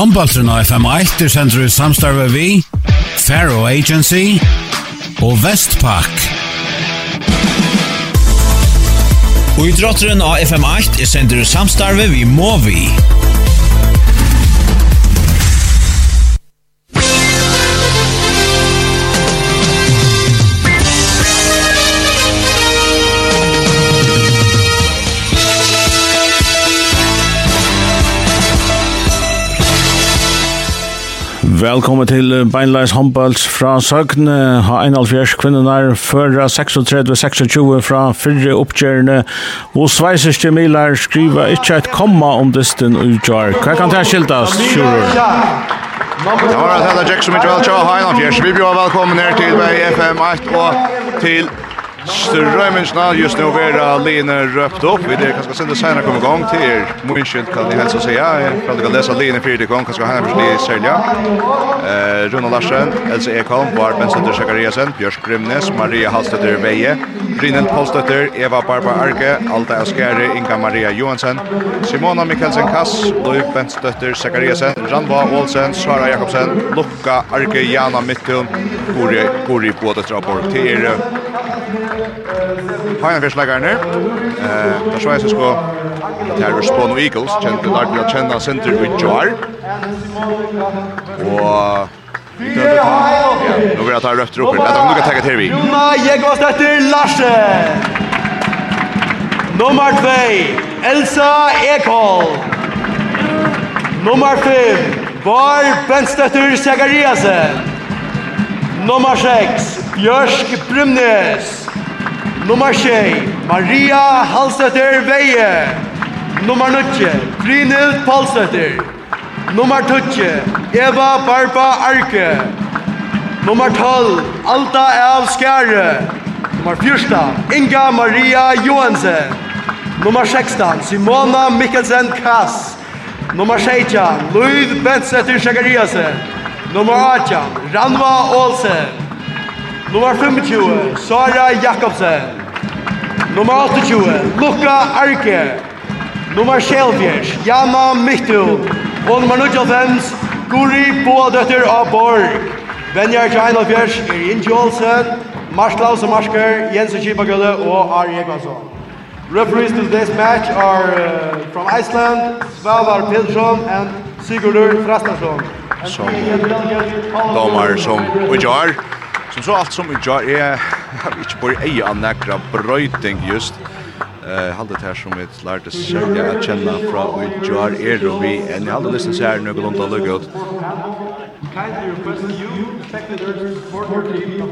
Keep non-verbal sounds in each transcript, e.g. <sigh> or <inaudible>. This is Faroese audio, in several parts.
Håndbaltren av FM1 er sender ut samstarve vi, Faro Agency og Vestpak. Og idrotteren av FM8 er sender ut samstarve vi Movi. Velkommen til Beinleis håndballs fra Søgn. Ha 71 kvinnenar føra 36-26 fra fyrre oppgjørende. Og sveiserste milar skriver ikke et komma om distin utgjør. Hva kan det skiltast, Sjurur? Det var at Hella Jackson Mitchell Tja, ha 71. Vi bjør velkommen her til BFM 1 og til Strömmingsna just nu vera Lene röpt upp. Vi det kanske sända senare kommer igång till er. Munskilt kan ni hälsa säga. Jag kan inte läsa Lene fyra gång. Kanske han förstå i Sälja. Eh, Runa Larsen, Elsa Ekholm, Bart Bensötter Sekariasen, Björn Grimnes, Maria Hallstötter Veje, Brynhild Polstötter, Eva Barba Arke, Alta Askeri, Inga Maria Johansen, Simona Mikkelsen Kass, Loiv Benstøtter Sekariasen, Ranva Olsen, Sara Jakobsen, Lukka Arke, Jana Mittun, Kori, Kori Bådestrapor. Till er Heimaverslegarne. Eh, tað sveis sko. Der er Spawn Eagles, kjent til Darby Chenna Center with Jar. Og Ja, nu vill jag ta röft ropen. Låt honom ta till vi. Jona Jegvas Larsen. Nummer 2, Elsa Ekholm. Nummer 5, Var Benstøtter Segariasen. Nummer 6, Bjørsk Brumnes. Nummer 6, Maria Halsæter Veie. Nummer 9, Brynhild Palsæter. Nummer 10, Eva Barba Arke. Nummer 12, Alta Av Skjære. Nummer 14, Inga Maria Johansen. Nummer 16, Simona Mikkelsen Kass. Nummer 17, Louis Bentsetter Sjagariasen. Nummer 18, Ranva Olsen. Nummer 25, Sara Jakobsen. Nummer 28, Luka Arke. Nummer 11, Jana Mittu. Og nummer 95, Guri Boadøtter av Borg. Venjar Jainal Fjers, Erin Jolsen, Mars og Marsker, Jens og Kipagølle og Ari Ekvansson. Referees to this match are uh, from Iceland, Svavar Pilsson and Sigurdur Frastarsson. Som domar som og jar. Som så allt som i jar är har vi inte bara i an näkra bröting just. Eh hade det här som vi lärde sig att känna från i jar är då vi en hade lyssnat så här nu glömt att lugga ut.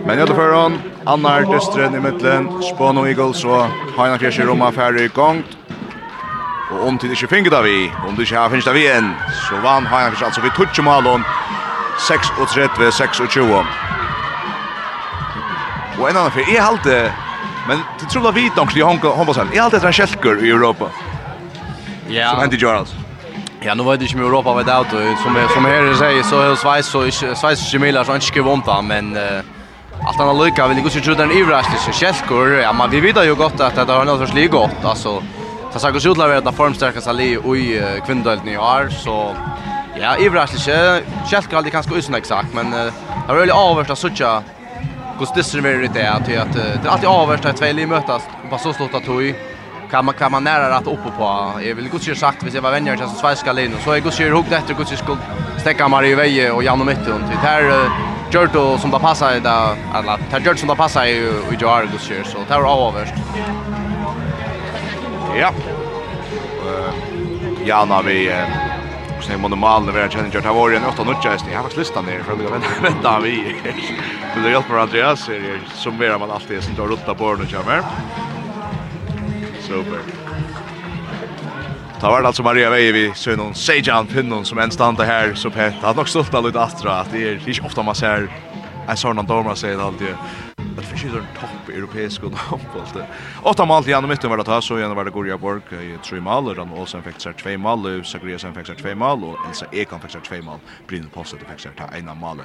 Men jag för hon annar dystren i mitten Spano Eagles och Hanna Fjärs Roma färdig i gång. Och om til ikke fingret av vi, om du ikke har finnst av vi igjen, så vann Hanna altså vi vid Tutsche Malon 36-26. Og en annan för jeg halte, men til tror jag vet också i Hongkong jeg halte etter en skälker i Europa. Ja. Som hände Charles. Ja, nu vet jag inte om Europa vet out och som som här säger så är Schweiz så Schweiz gemelar så inte skrivit om det. men uh, Allt annat lycka vill gå så den överraskning så Kjellkor, ja men vi vet ju gott att det har något förslag lika gott alltså. så ska gå ut att vara formstarka Sali i kvinnodelen i år så ja överraskning Kjellkor aldrig kanske usnäck sagt men uh, det var väl att såcha hur det är det att det är alltid avvärst att två lim mötas på så stort att tog kan man kan man nära att uppe på jag vill gott sagt hvis jag var jag så svenska linje så jag gott hugg efter sig skuld stäcka Marie Veje och Jan och Mette det här Gjørto som da passa i da, eller, det er Gjørto som da passa i i Gjørto Argus så det er avhåverst. Ja. Uh, Jana vi sig monomalen vi har känner gjort. Var en 8 nutja häst. Jag har faktiskt listan ner för att vänta, vänta vi. Men det hjälper Andreas som mer man alltid som tar rutta på den och kommer. Super. Ta var alltså Maria Veje vi så någon Sejan Pinnon som en standa här så pet. Han har nog stått lite astra att det är inte ofta man ser en sån domare säger alltid att förskyder en topp europeisk och handboll. Åtta mål till Janne Mitten var det ta så Janne var det Gorja Borg i tre mål och han också fick sig två mål och Zachariasen fick sig två mål och Elsa Ekan fick sig två mål. Brynn Postet fick sig ta ena mål.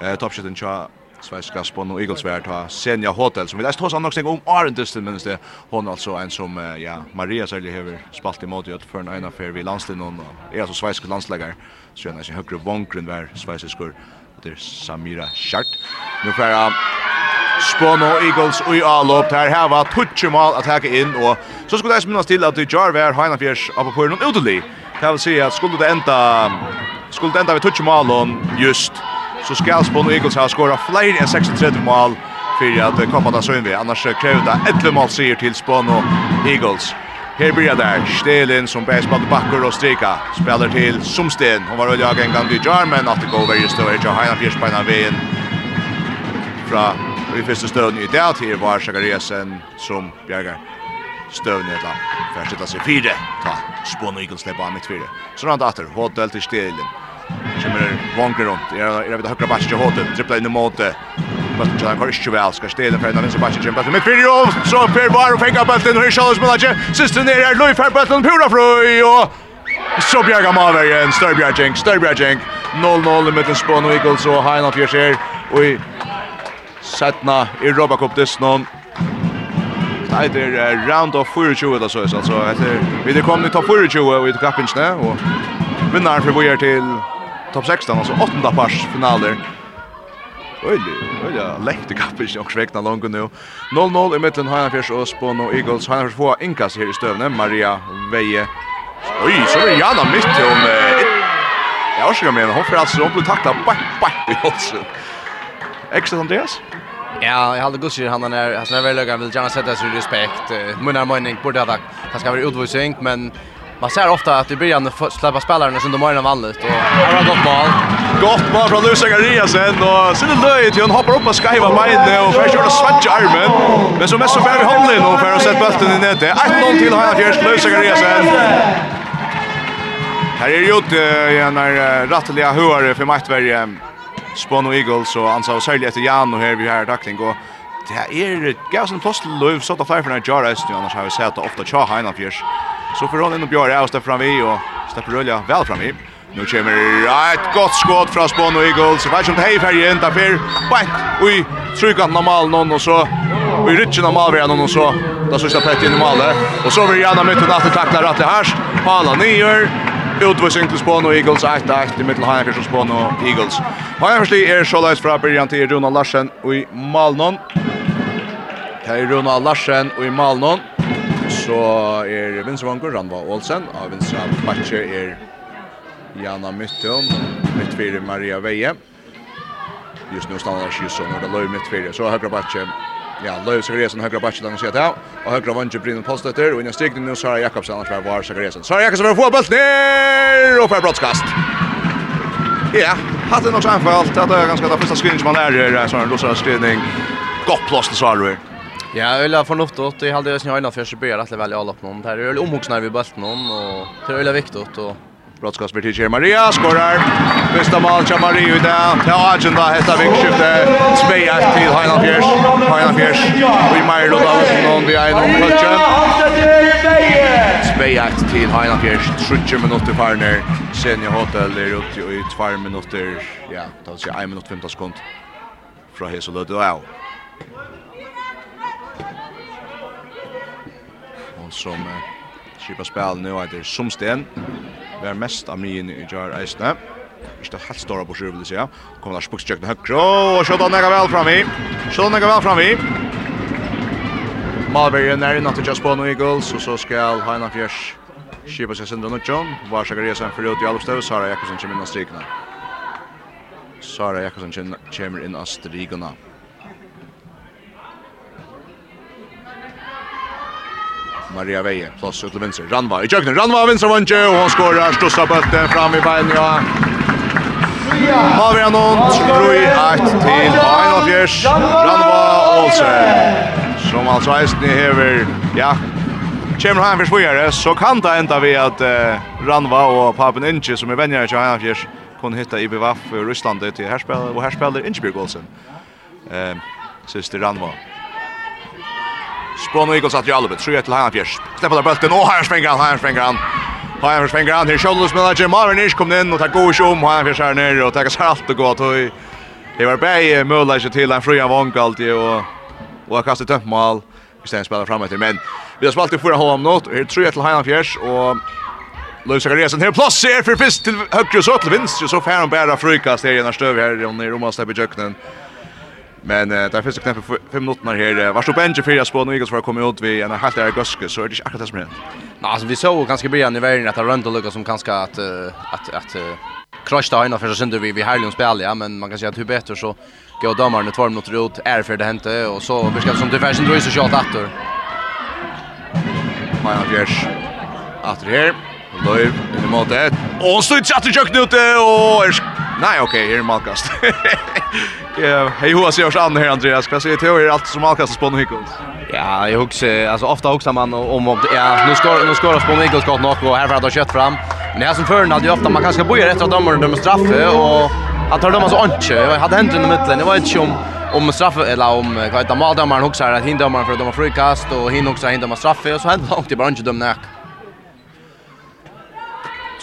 Eh toppskytten tja svenska spån och Eagles värd har Senja Hotel som vi läst hos han också om Arendustin minns det hon alltså en som ja Maria Sölje har spalt i mot för en ena fair vi landslin och är alltså svenska landslagare så jag en högre vankren var svenska skor. det är Samira Schart nu för Spåno Eagles och i A-lopp. Her her var tutschemal at hacka inn, og så skulle jeg minnes til at det jar var Heinafjers oppe på noen utelig. Det vil si at skulle det enda, skulle det enda ved tutschemal just, så skal Spåno Eagles ha skåret flere enn 36 mål för att da søgn vi Annars kräver det 11 mål seger till Spåno Eagles. Här blir det der, Stelin som bäst på bakker och strika. spiller till Sumsten. Hon var jag en gång i jar, men att det går veldig större. Jag har en fjärspajna vägen. Från Og i første støvn i det til var Sakariasen som bjerger støvn i det. Først etter seg fire, ta spån og Eagles slipper av mitt fire. Så rann det atter, Hotel til Stelin. Kjemmer vanker rundt, er det høyre batch til Hådel, trippla inn i måte. Bøtten han går ikke vel, skal Stilin for en av vinst og batch til Bøtten. Mitt fire, og så Per var og fengar Bøtten, og Hirschall og Smilaje. Siste ned er Louis Fer Bøtten, Pura Frøy, og Så bjerga Mavergen, Størbjergjeng, Størbjergjeng, 0-0 i midten Spån og Eagles og Heina Fjersher, og i Sætna i Robacup Nej, Det er round of 24 da så är alltså efter vi det kommer i topp 24 och i kappingsne och vinnaren för vi är till topp 16 alltså åttonde pars finaler. Oj, oj, läckte kappis och svekna långt nu. 0-0 i mitten Hannafjärs och Spån och Eagles. Hannafjärs får inkas här i stövne. Maria Veje. Oj, så är Jana mitt om... Jag jag ska med hon får alltså, hon blir tackla bak, bak i halsen. Extra Andreas? Ja, jag hade gussi han är han är väl jag vill gärna sätta sig respekt. Mina mening borde att han ska vara utvisning men man ser ofta att i början släppa spelarna som de har innan vanligt och här har gått mål. Gott mål från Luis Gariasen och sen är löjt han hoppar upp och skivar Maine och försöker att svart armen. Men så mest så får vi hållen och får sätta bollen i nätet. 1-0 till Hajar Fjärs Luis Gariasen. Här är det gjort, igen när rattliga hör för Maktberg. Spawn og Eagles, og han sa særlig etter Jan og her vi har takling, og det er gav sin plåst løv, så at flere for denne jar eisen, annars har vi sett ofte tja heina fjers. Så får han inn og bjør av, og stepper han vi, og stepper Rølja vel fram vi. Nu kommer ett gott skott från Spawn och Eagles. Vad som hej färg inte för. Bang. Oj, trycka normal någon och så. Vi rycker normal vi någon och så. Då så ska Petter in i målet. Och så vill gärna mitten att tackla rätt här. Pala nior utvisning til Spån og Eagles 1-1 i mittel Heinefjers og Spån og Eagles. Heinefjers er såleis fra byrjan til Runa Larsen og i Malnon. Det er Runa Larsen og i Malnon. Så er Vinsevanker, Ranva Olsen. Av Vinsra matcher er Jana Mytton, mittfyrir Maria Veie. Just nu stannar Kjusson og det løy mittfyrir. Så høyre matcher Ja, Løyv Sakariasen høyre bæsje langt sida til, og høyre vannsje Brynn Polstøtter, og innan stigning nu Sara Jakobsen, annars var var Sakariasen. Sara Jakobsen får bølt ned, og for brottskast. Ja, hatt det nok så samfalt, det er ganske det første skrivning som han er her, Sånn en losere skrivning, godt plass til Sara Ja, Øyla fornuftet, jeg hadde jo snøyna før, så bør jeg rettelig veldig alle på noen, det er Øyla omhoksnær vi bølt noen, og det er Øyla viktig, og Brottskast blir til Maria, skorar. Fyrsta mål til Maria ut der. Ja, Agenda, hetta vikskifte. Speja til Heinan Fjers. Heinan Fjers. Vi meier lov av noen vi ene om kløtjen. Speja til Heinan Fjers. Trutje minutter farner. Senior Hotel er ute i tvær minutter. Ja, det vil si 1 minutt 15 sekund. Fra Hes og Lødde og Og som eh, skipa spelen nu heter Somsten. Somsten var mest av min i jar eisne. Ikke det helt store på sju, vil jeg si. Kommer der spukstjøk til høyre, og Sjødan nega vel fram i. Sjødan nega vel fram i. Malbergen er innan til Jaspano Eagles, og så skal Heina Fjers Kipa seg sindra Nudjon, var Sakariasen fyrir ut i Alvstøv, Sara Jakobsen kommer inn av strikene. Sara Jakobsen kommer inn av strikene. Maria Veje, plås ut til venstre. Ranva i kjøkkenen. Ranva av venstre vantje, og han skårer. stossa bøtten fram i bein, ja. Havir Anon, Troi 1 til Einafjers. Ranva Olsen. Som altså eisen i hever, ja. Kjemmer han for svojere, så kan det enda vi at uh, Ranva og Papen Inge, som er venner til Einafjers, kunne hitta i IBVF i Russland til herspiller, og herspiller Ingebjørg Olsen. Uh, Siste Ranva. Ranva. Spån och Eagles att Jalovic, 3-1 till Hajafjärs. Släpper bulten, och Hajafjärsfänger han, Hajafjärsfänger han. Hajafjärsfänger han, här Kjollos med Jim Marvin kom in och tar god tjom, Hajafjärs här nere och tackar sig allt och gott. Det var bäge möjlighet till en fria vank alltid och, och kastar mål. Vi stänger spelar framåt efter, men vi har spalt i förra halvan nåt. Här 3-1 till Hajafjärs och Lars Zachariasen här plats ser för fist till högre så till vänster så får han bära frukast här i när stöv här i Romas där jöknen. köknen. Men uh, där finns det knappt 5 minuter här. Var stod bänge för jag spår nu Eagles för att komma ut vi en halvt där guske så är det inte akkurat som det. Nej, alltså vi såg ganska början i världen att Randall Lucas som kanske att att att krascha in för sen vi vi Harlem spel ja, men man kan säga att hur bättre så går domarna två minuter ut är för det hände och så vi ska som det fashion dröjer så shot åter. Maja Bjärs. Åter här. Löv i mot ett. Och så är det att jag och Nej, okej, okay, här är Malkast. <laughs> Ja, hej hur ser jag an här Andreas? Vad säger du? Är allt som Malkast på Nichols? Ja, jag husar alltså ofta också man om om ja, nu ska nu ska på Nichols gott nog och här för att ha kött fram. Men det här som förrän hade ju ofta man kanske bojer efter att domaren dömer straffe och att tar så ont. Jag hade hänt i mitten. Det var ett om om straff eller om vad heter maldömaren också här att hinda för att de har frikast och hin också hinda straff straffe och så hände långt i bara inte dömna.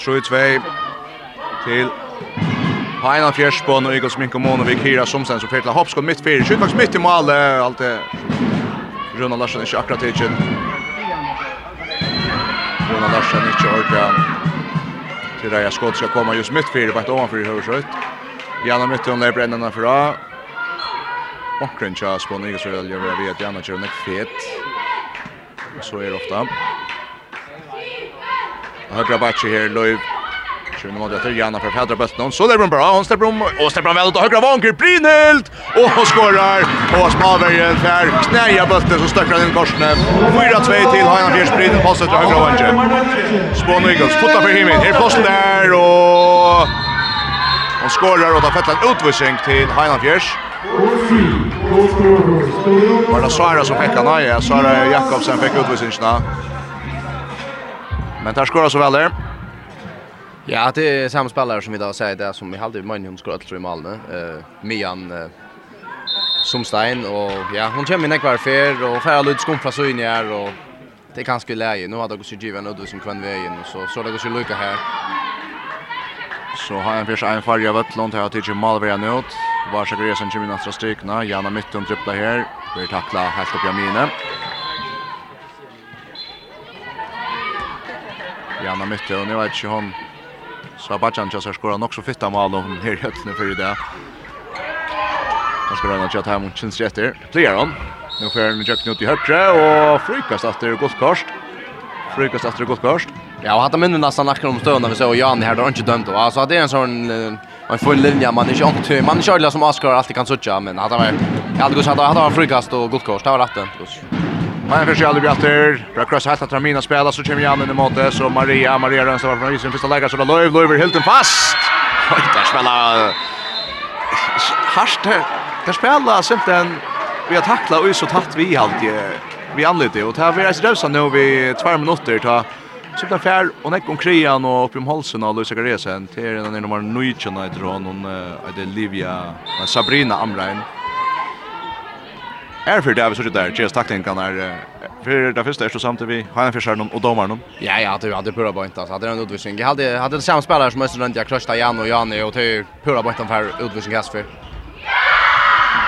3-2 till Heina Fjersbån og fjärsbån Igos Minko Monovic hyra som somsen så Pertla hoppskott mitt fyrir, Skjutbaks mitt i mål. alt det. Runa Larsen inte akkurat tidsin. Runa Larsen inte ordra. til reia Skott skal komma just mitt fyrir, på ett ovanför i högerskytt. Janna mitt hun lägger brännan för A. Bakgrund tja spån Igos vil gjøre vi at Janna kör nek fet. Så er det ofta. Högra batch här Löv Sjønne måtte etter Janna fra Pedra Bøtten. Så där bra. hon släpper om. och släpper han vel ut och högra vanker. Brynhild! och hun skårer. Og Smavergen fjer. Knæja Bøtten som støkker inn korsene. 4-2 till Hanna Fjers Brynhild. Passet till högra vanker. Spån Eagles Fotta för himmel. här posten där och Hon skorar och tar fettlan utvisning till Heina Fjers. Var det Sara som fick han? Nej, Sara Jakobsen fick utvisningarna. Men där skorar så väl där. Ja, det är samma spelare som vi då säger det som vi hade i Mönjum skulle jag i Malmö. Eh, Mian eh, Somstein och ja, hon kommer in kvar för och färra lite skum från här och det är ganska läge. Nu har det gått sig given ut som kvän vägen och så så det går ju lucka här. Så har en först en farja Vettlund här till Malvera nu. Var så grejen kommer nästa strykna. Janna mitten trippla här. Vi tackla helt upp Jamine. Janna mitten och nu vet inte hon Så Bajan just har skorat också fitta mål och här helt nu för det där. Han ska röna chat hem mot chans. Player on. Nu får han Jack ut i högra och frikast efter Goldkarst. Frikast efter Goldkarst. Ja, och hade minnen nästan nacken om stöna vi så Jan här då inte dömt då. Alltså det är en sån en full linje man är inte man kör som Oscar alltid kan söka men hade varit jag hade gått hade hade frikast och Goldkarst. Det var rätt. Man försöker aldrig bjatter. Bra cross helt att Ramina spela så kommer Janne i måte så Maria Maria Rönsa var från isen första läget så då Löv Löv helt en fast. Oj, där spelar Harst där spelar simpelthen vi har tacklat och så tatt vi alltid. vi anledde och tar vi är så nu vi 2 minuter ta Sipta fær og nekk om krian og oppi om halsen av Luisa Garesen til en av nummer 9 i dron, hun er Livia Sabrina Amrein. Är för det vi så där just kan är för det första är så samt vi har en försörjning och domaren. Ja ja, det hade pura bara inte alltså. Hade den utvisning. Jag hade hade samma spelare som måste runt jag krossade Jan och Janne och till pura bara för utvisning gas för.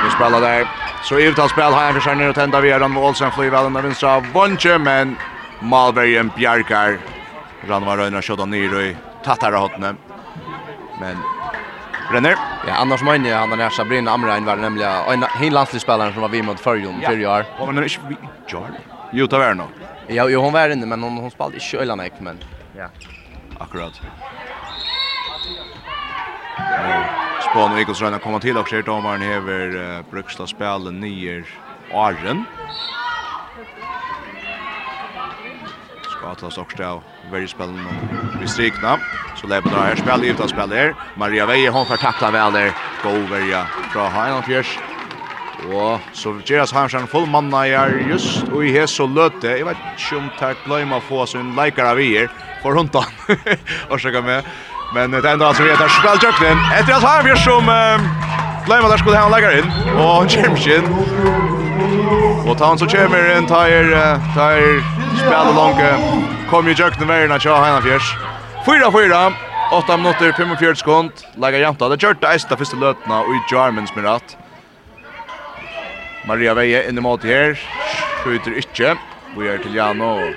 Vi spelar där. Så i uttal spel har han försörjning och tända via den Olsen flyr väl den vänstra vånche men Malbergen Bjarkar Ranvar Rönnar skjuter ner i tattare hotne. Men Brenner. Ja, annars menar jag han den nærmest Sabrina Amrein var nemlig en hel landslagsspelare som var vi mot Førjum ja. fyrre år. Hva var det ikke vi? Jarl? Jo, ta var nå. Ja, jo, hun var inne, men hun, hun spalte ikke øyne, ikke, men... Ja. Akkurat. Spån og Ikos Rønne kommer til og skjer domaren hever uh, Brøksla spille nyer åren. Ja. og Atla Stokstad väldigt spännande vi strikna. Så lever det här spel gifta spel där. Maria Veje hon får takla vel her. Gå verja fra Heinan Fjärs. Og så Geras Hamsjern full manna er just <laughs> og i hes så løte. Jeg vet ikke om det gløyma få som leikar av er her. For hundan. Årsaka med. Men det enda altså vi heter Spel Jøknen. Etter at Hamfjers som gløyma der skulle han en leikar inn. Og han kommer ikke inn. Och ta han så kommer en tire tire og långa kommer ju jökna vägen att köra hena fjärs. Fyra fyra 8 minutter 45 sekund. Lägger jämta. Det kört det första första lötna och i Jarmans med rett. Maria Veje i måte her. Skjuter ikke. Vi er til Jano.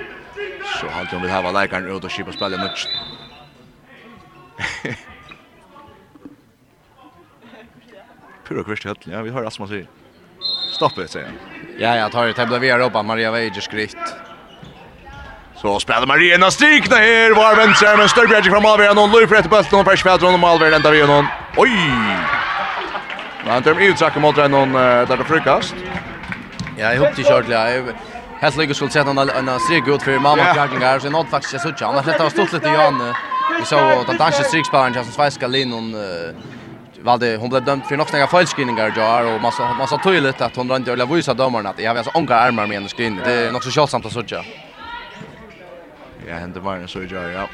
Så halte hun vil hava leikeren ut och skipa spela match. <laughs> Pura kvist helt. Ja, vi hör Asma sier. Stopp it, säger han. Ja, ja, tar det. Det blev vi Europa, Maria Weijer skritt. Så spelar Maria en strikna här. Var vänster med Störbjerg från Malvera. Någon löper efter bulten och Pers Fädron och Malvera ända vi någon. Oj! Men han tar de utsacker mot någon där det frukast. Ja, jag hoppade kört lite. Helt lyckas skulle sätta en en strik ut för mamma Bjarkingar så något faktiskt jag tjänar. Han har flättat av stort lite i Jan. Vi såg att han dansar strikspelaren som svenska linon valde hon blev dömd för några snäga felskrivningar jar och massa massa tydligt att hon rent eller visa domarna att jag har alltså onka armar med en skrin. Det är nog så självsamt att söka. Ja, hände var en så jar ja.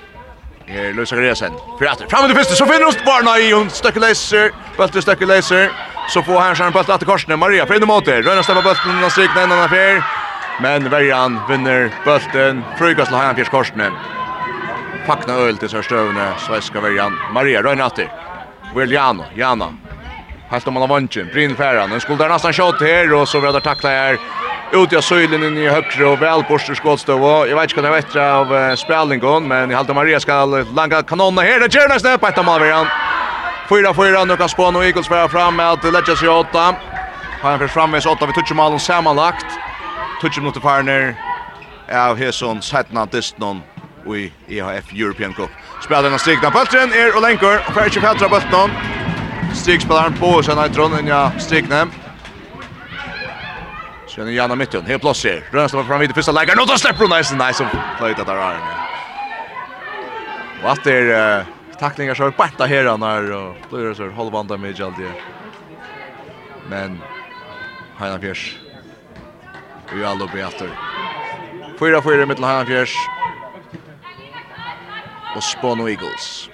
Här löser det sen. Fram med första så finner oss barna i en stöcker laser. Bulten stöcker laser. Så får han skärm på att korsen Maria för in mot det. Röna stäppa bulten och strikna en annan affär. Men Verjan vinner bulten. Frugas la han fjärs korsen. Pakna öl till sörstövne. Svenska Verjan. Maria röna åter. Will Jano, Jana. Helt om man har vanchen, Bryn färran. Den skulle där nästan skott här och så vidare tackla här. Ut i söjlen in i högre och väl borster skottstövå. Jag vet inte vad det heter av spelningen, men i halta Maria ska langa kanonerna här. Det gör nästan på ett mål igen. Fyra, fyra. nu kan Spån och Eagles vara fram med att lägga sig åtta. Har han först fram med åtta vid touchar målen sammanlagt. Touch mot Farner. Ja, Hesson sätter något i EHF European Cup. Spelar den strikna bulten er Olenkor og fer ikke fætra bulten. Strikspelaren på sen i tronen ja strikne. Sen är i mitten. Helt plats här. Rörs det fram vid första lägger. då släpper hon nice nice som plöjt att där är. Vad det är tacklingar så borta här när och blir så halvbanda med allt. Men Heinar Fjärs. Vi är alla på efter. Fyra fyra mittel Heinar Fjärs og Spano Eagles.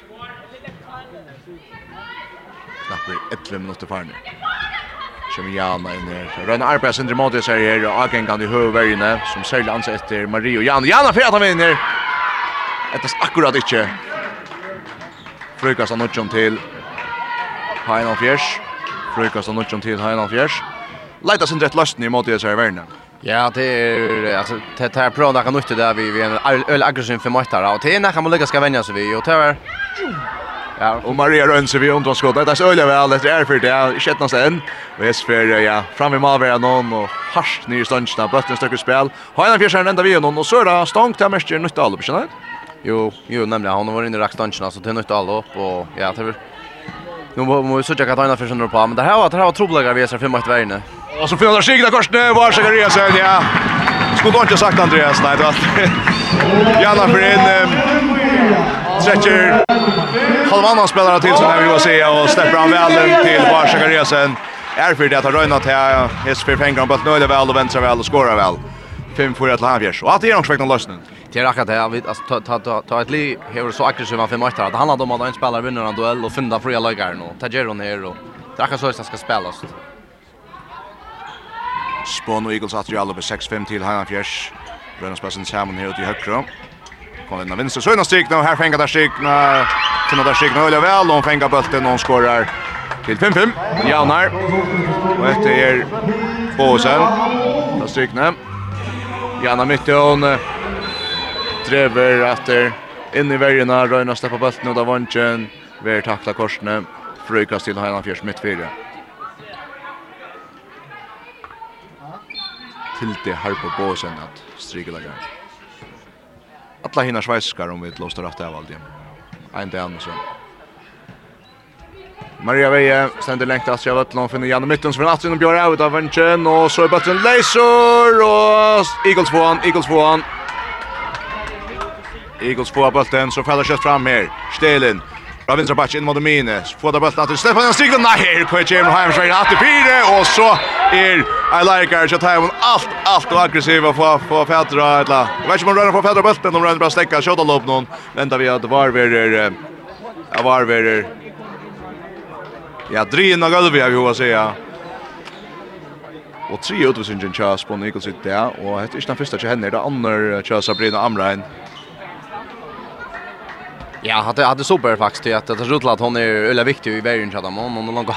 Knapper 11 minutter farne. Kjemiana inn her. Rønne arbeids indre måte ser her, og Agengan i høverjene, som særlig anser etter Marie og Jana. Jana fyrir at han vinner! Ettes akkurat ikke. Frøykast av Nudjum til Heinald Fjers. Frøykast av Nudjum til Heinald Fjers. Leita sin rett løsten i måte ser her verden. Ja, det är alltså det här bra där kan nytta där vi vi en öl aggressiv för mattar och det är när kan man lyckas ska vänja sig vi och tar Ja, och Maria Rönse vi undan skott. Det är så öliga väl det är för det shit nästan sen. Och är för ja, fram i Malvera någon och harst ny stundsna bötten stycke spel. Har en fjärsen ända vi någon och så där stångt där mest nytta all på Jo, jo nämligen han var inne i rackstundsna så det nytta all upp och ja, det Nu må vi söka att han har för på, men det här var det här var troliga vi så fem mot värne. Och så får skicka korsne var sig resen ja. Skulle inte ha sagt Andreas nej det var. <laughs> Janna för in stretcher halvannan spelare till som här vi vill säga och släpper han väl till var sig resen. Är för det att röna här. häst för pengar på nöjda väl och vänster väl och skora väl. 5-4 till Hanfjärs. Och att det är också en lösning. Det är akkurat det. Jag alltså, ta, ta, ta ett liv här så aggressiv man för matcher. Det handlar om att en spelare vinner en duell och funda fria lögare nu. Ta Geron här och det är akkurat så att det ska spelas. Spån og Eagles atter i alle 6-5 til Heinan Fjers. Brønnesplassen sammen her ute i høyre. Kom inn av venstre søgna stikna, og her fengar der stikna. Tinnar der stikna øyla vel, og hun fengar bølten, og hun skårar til 5-5. Janar. Og etter er Båsen. Da stikna. Janar mitt i drever etter inn i verjena, røyna steppa bølten, og da vantjen. Ver takla korsene. Frøykast til Heinan Fjers mitt. Till det her på båsen at strykelager. Alla hina sveiskar om vi låst rætt av aldrig. Ein dag annars. Maria Veje ständer lengt att jag vet lån finner Janne Mittens från Atrin och Björn ut av Vänchen och så är bättre Laser och Eagles får han, Eagles får han. Eagles får bulten så faller kött fram här. Stelin fra vinstra bakke inn mot Mine. Få det bøtten til Stefan Janstrikve. Nei, her kan jeg komme hjem fra en hatt i fire. Og så er Eilarikar til Taiwan alt, alt og aggressiv å få fædra. Jeg vet ikke om han rønner på fædra bøtten, om han rønner på stekka kjøttalåp noen. Venta vi at varverer, ja, varverer, ja, drien av gulvet, jeg vil hva sier. Og tre utvisningen til på Nikos i det, og det er ikke den første til henne, det er andre til Sabrina Amrein. Ja, hade hade super faktiskt att det ser ut att hon är öle viktig i världen chatta men hon långt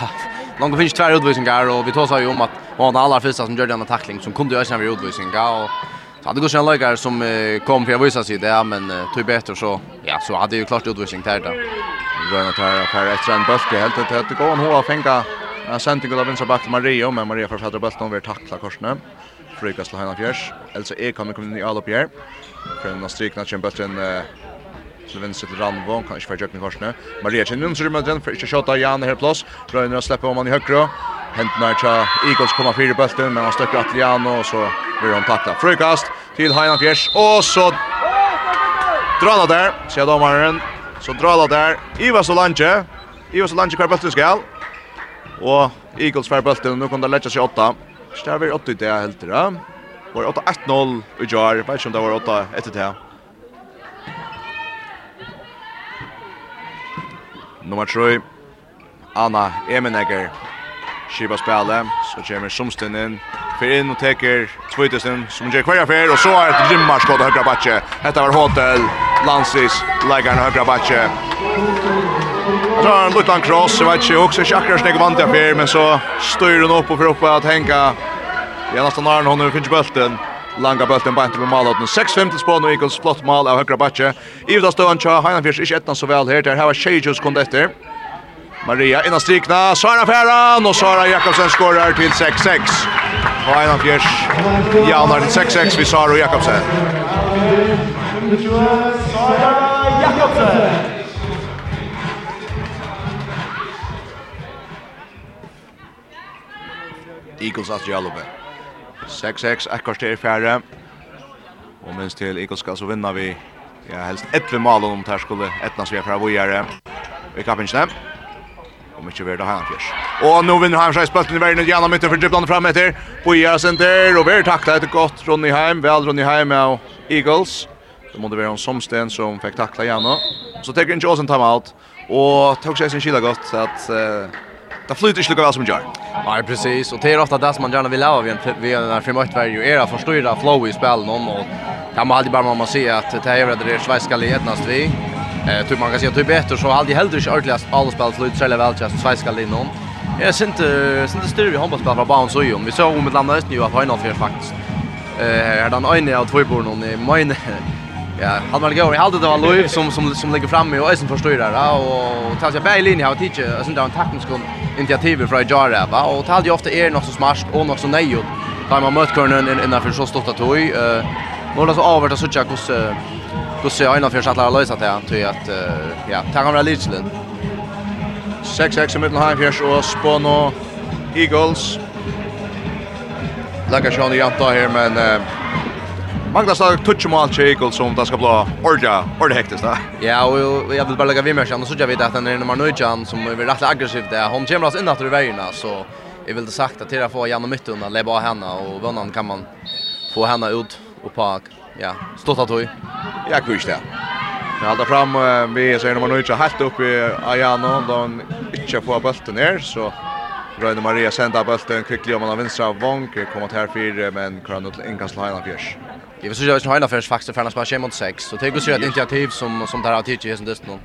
långt <laughs> finns två utvisningar och vi tar så ju om att hon alla första som gjorde den tackling som kunde göra sen vid utvisningar och så hade gått en läkare som kom för att visa sig det men tog bättre så ja så hade ju klart utvisning där då. Röna tar per extra en buske helt att det går hon har fänga en sentning av vänstra back Maria men Maria för fatta bulten över tackla korsne. Frykas till Hanna Fjärs. Alltså är kommer komma in i upp här. För den strikna kämpar den til venstre til Ranvo, kan ikke være jøkken i korsene. Maria Kjennum, så rymmer den, for ikke kjøtta, Jan her plass, Røyner slippe om han i høyre, hentene er til Eagles kommer fire bølten, men han støkker at Jan, og så blir han takta. Frøykast til Heinan Fjers, og så drar der, sier dommeren, så drar der, Iva Solange. Iva Solange kvar Lange hver bølten skal, og Eagles hver bølten, nå kan det letja seg åtta, Stærver 8 i det helt det. Var 8-1-0 i jar. Vet ikke om det var 8 etter det. Nummer 3, Anna Emenegger, skipa spela, så kommer Somsten inn, för in och teker Twittesen som gjør kvar affär och så är ett gymmar skott högra batje Detta var Hotel Lansis lägger högra batje Så en liten cross, jag vet inte också Chakras snägg vant affär men så styr hon upp och för upp att hänga. Det är nästan har hon finns bulten langa bulten bant til målet. 6-5 til Spån og Eagles flott mål av høyre bakke. Ivda Støvan tja, Heinanfjers ikke etna så vel her. Der her var Tjejus kund etter. Maria innan strikna, Sara Ferran og Sara Jakobsen skorar til 6-6. Og Heinanfjers jaunar til 6-6 vi Sara Jakobsen. Sara Jakobsen! Eagles at Jalobet. 6-6, ekkert til fjerde. Og minst til Eagles skal så vinna vi ja, helst 11 malen om det skulle etnas vi er fra vågjere. Vi kapper ikke. Om ikke vi er da her fjers. Og nå vinner Heimsreis spølten i verden ut gjennom midten for driblande frem etter. Boja senter, og vi er takla etter godt Ronny Heim. Vel Ronny Heim av Eagles. Det måtte være en somsten som fikk takla gjennom. Så tenker ikke Åsen time out. Og tok seg sin kila godt at... Uh, Det flyter ikke lukka vel som gjør. gör. Nej, precis. Och det är ofta det som man gärna vill ha vid en, vid en här frimöttvärg. Och era förstyrda flow i spelen om. Och kan man alltid bara man se att det är det svenska lednast vi. Eh, typ man kan säga att det är bättre så alltid heller inte ordentligt alla spel flyter så väl just svenska linjen. Jag syns inte, syns inte styr vi handbollsspel från barn så ju. Vi såg om ett land nu att ha en av faktiskt. Eh, här är den ena av två i Nej, Ja, han var går. Jag hade det var Louis som som som ligger framme och Eisen förstår det och tar sig bäj linje har teacher och sen där en teknisk initiativ från Jara va och talde ju ofta är något så smart och något så nej och tar man mött körnen innan för så stort att toy eh då så avvart att söka kos då ser jag innanför så att alla lösa det antar att ja, tar han väl lite 6-6 i mitten halvfjerds og Spåno Eagles. Lager Sjøen i janta her, men Magnus har touch mål Chekel som det ska bli ordja, ordja hektiskt där. Ja, och jag vill bara lägga vid mig så jag vet att han är nummer 9 som är rätt aggressiv där. Hon kommer oss in att vägarna så jag vill det sagt att det får Janne mitt undan lägga av henne och vannan kan man få henne ut och på ja, stått att höj. Ja, kvist där. Vi håller fram vi ser nummer 9 helt upp i Ayano då han inte får bollen ner så Røyne Maria sender bulten kvicklig om han har vinstra vong, kommer til her fire, men krønnet til innkast til Heiland Fjers. Jag vill så jag har en affärs faktiskt för att spela mot 6 så det går sig ett initiativ som som tar av tagit i sin dust någon.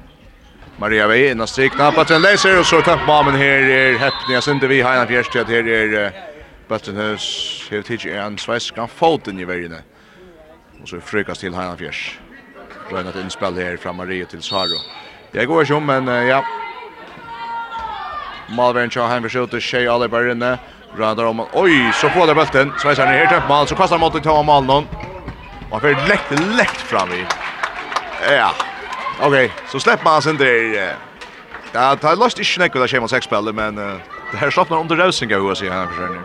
Maria Vej innan strikna på den läser och så tapp bomben här är häpning jag synte vi Heina har en fjärstjat här är Buttonhus har tagit en svensk kan foten i vägen. Och så frukast till Hanna Fjärs. Rönat inspel här från Maria till Saro. Jag går ju men ja. Malvern Shaw han försökte tjej alla bara inne. Radar om. Oj, så får det bulten. Svejsaren är helt upp mål så kastar mot till Tom Malnon. Och för läkt läkt fram i. Ja. Okej, så släpp man sen där. Ja, det har lost i snack och det schemat sex spel men det här stoppar under Rosinga hur sig här försöker.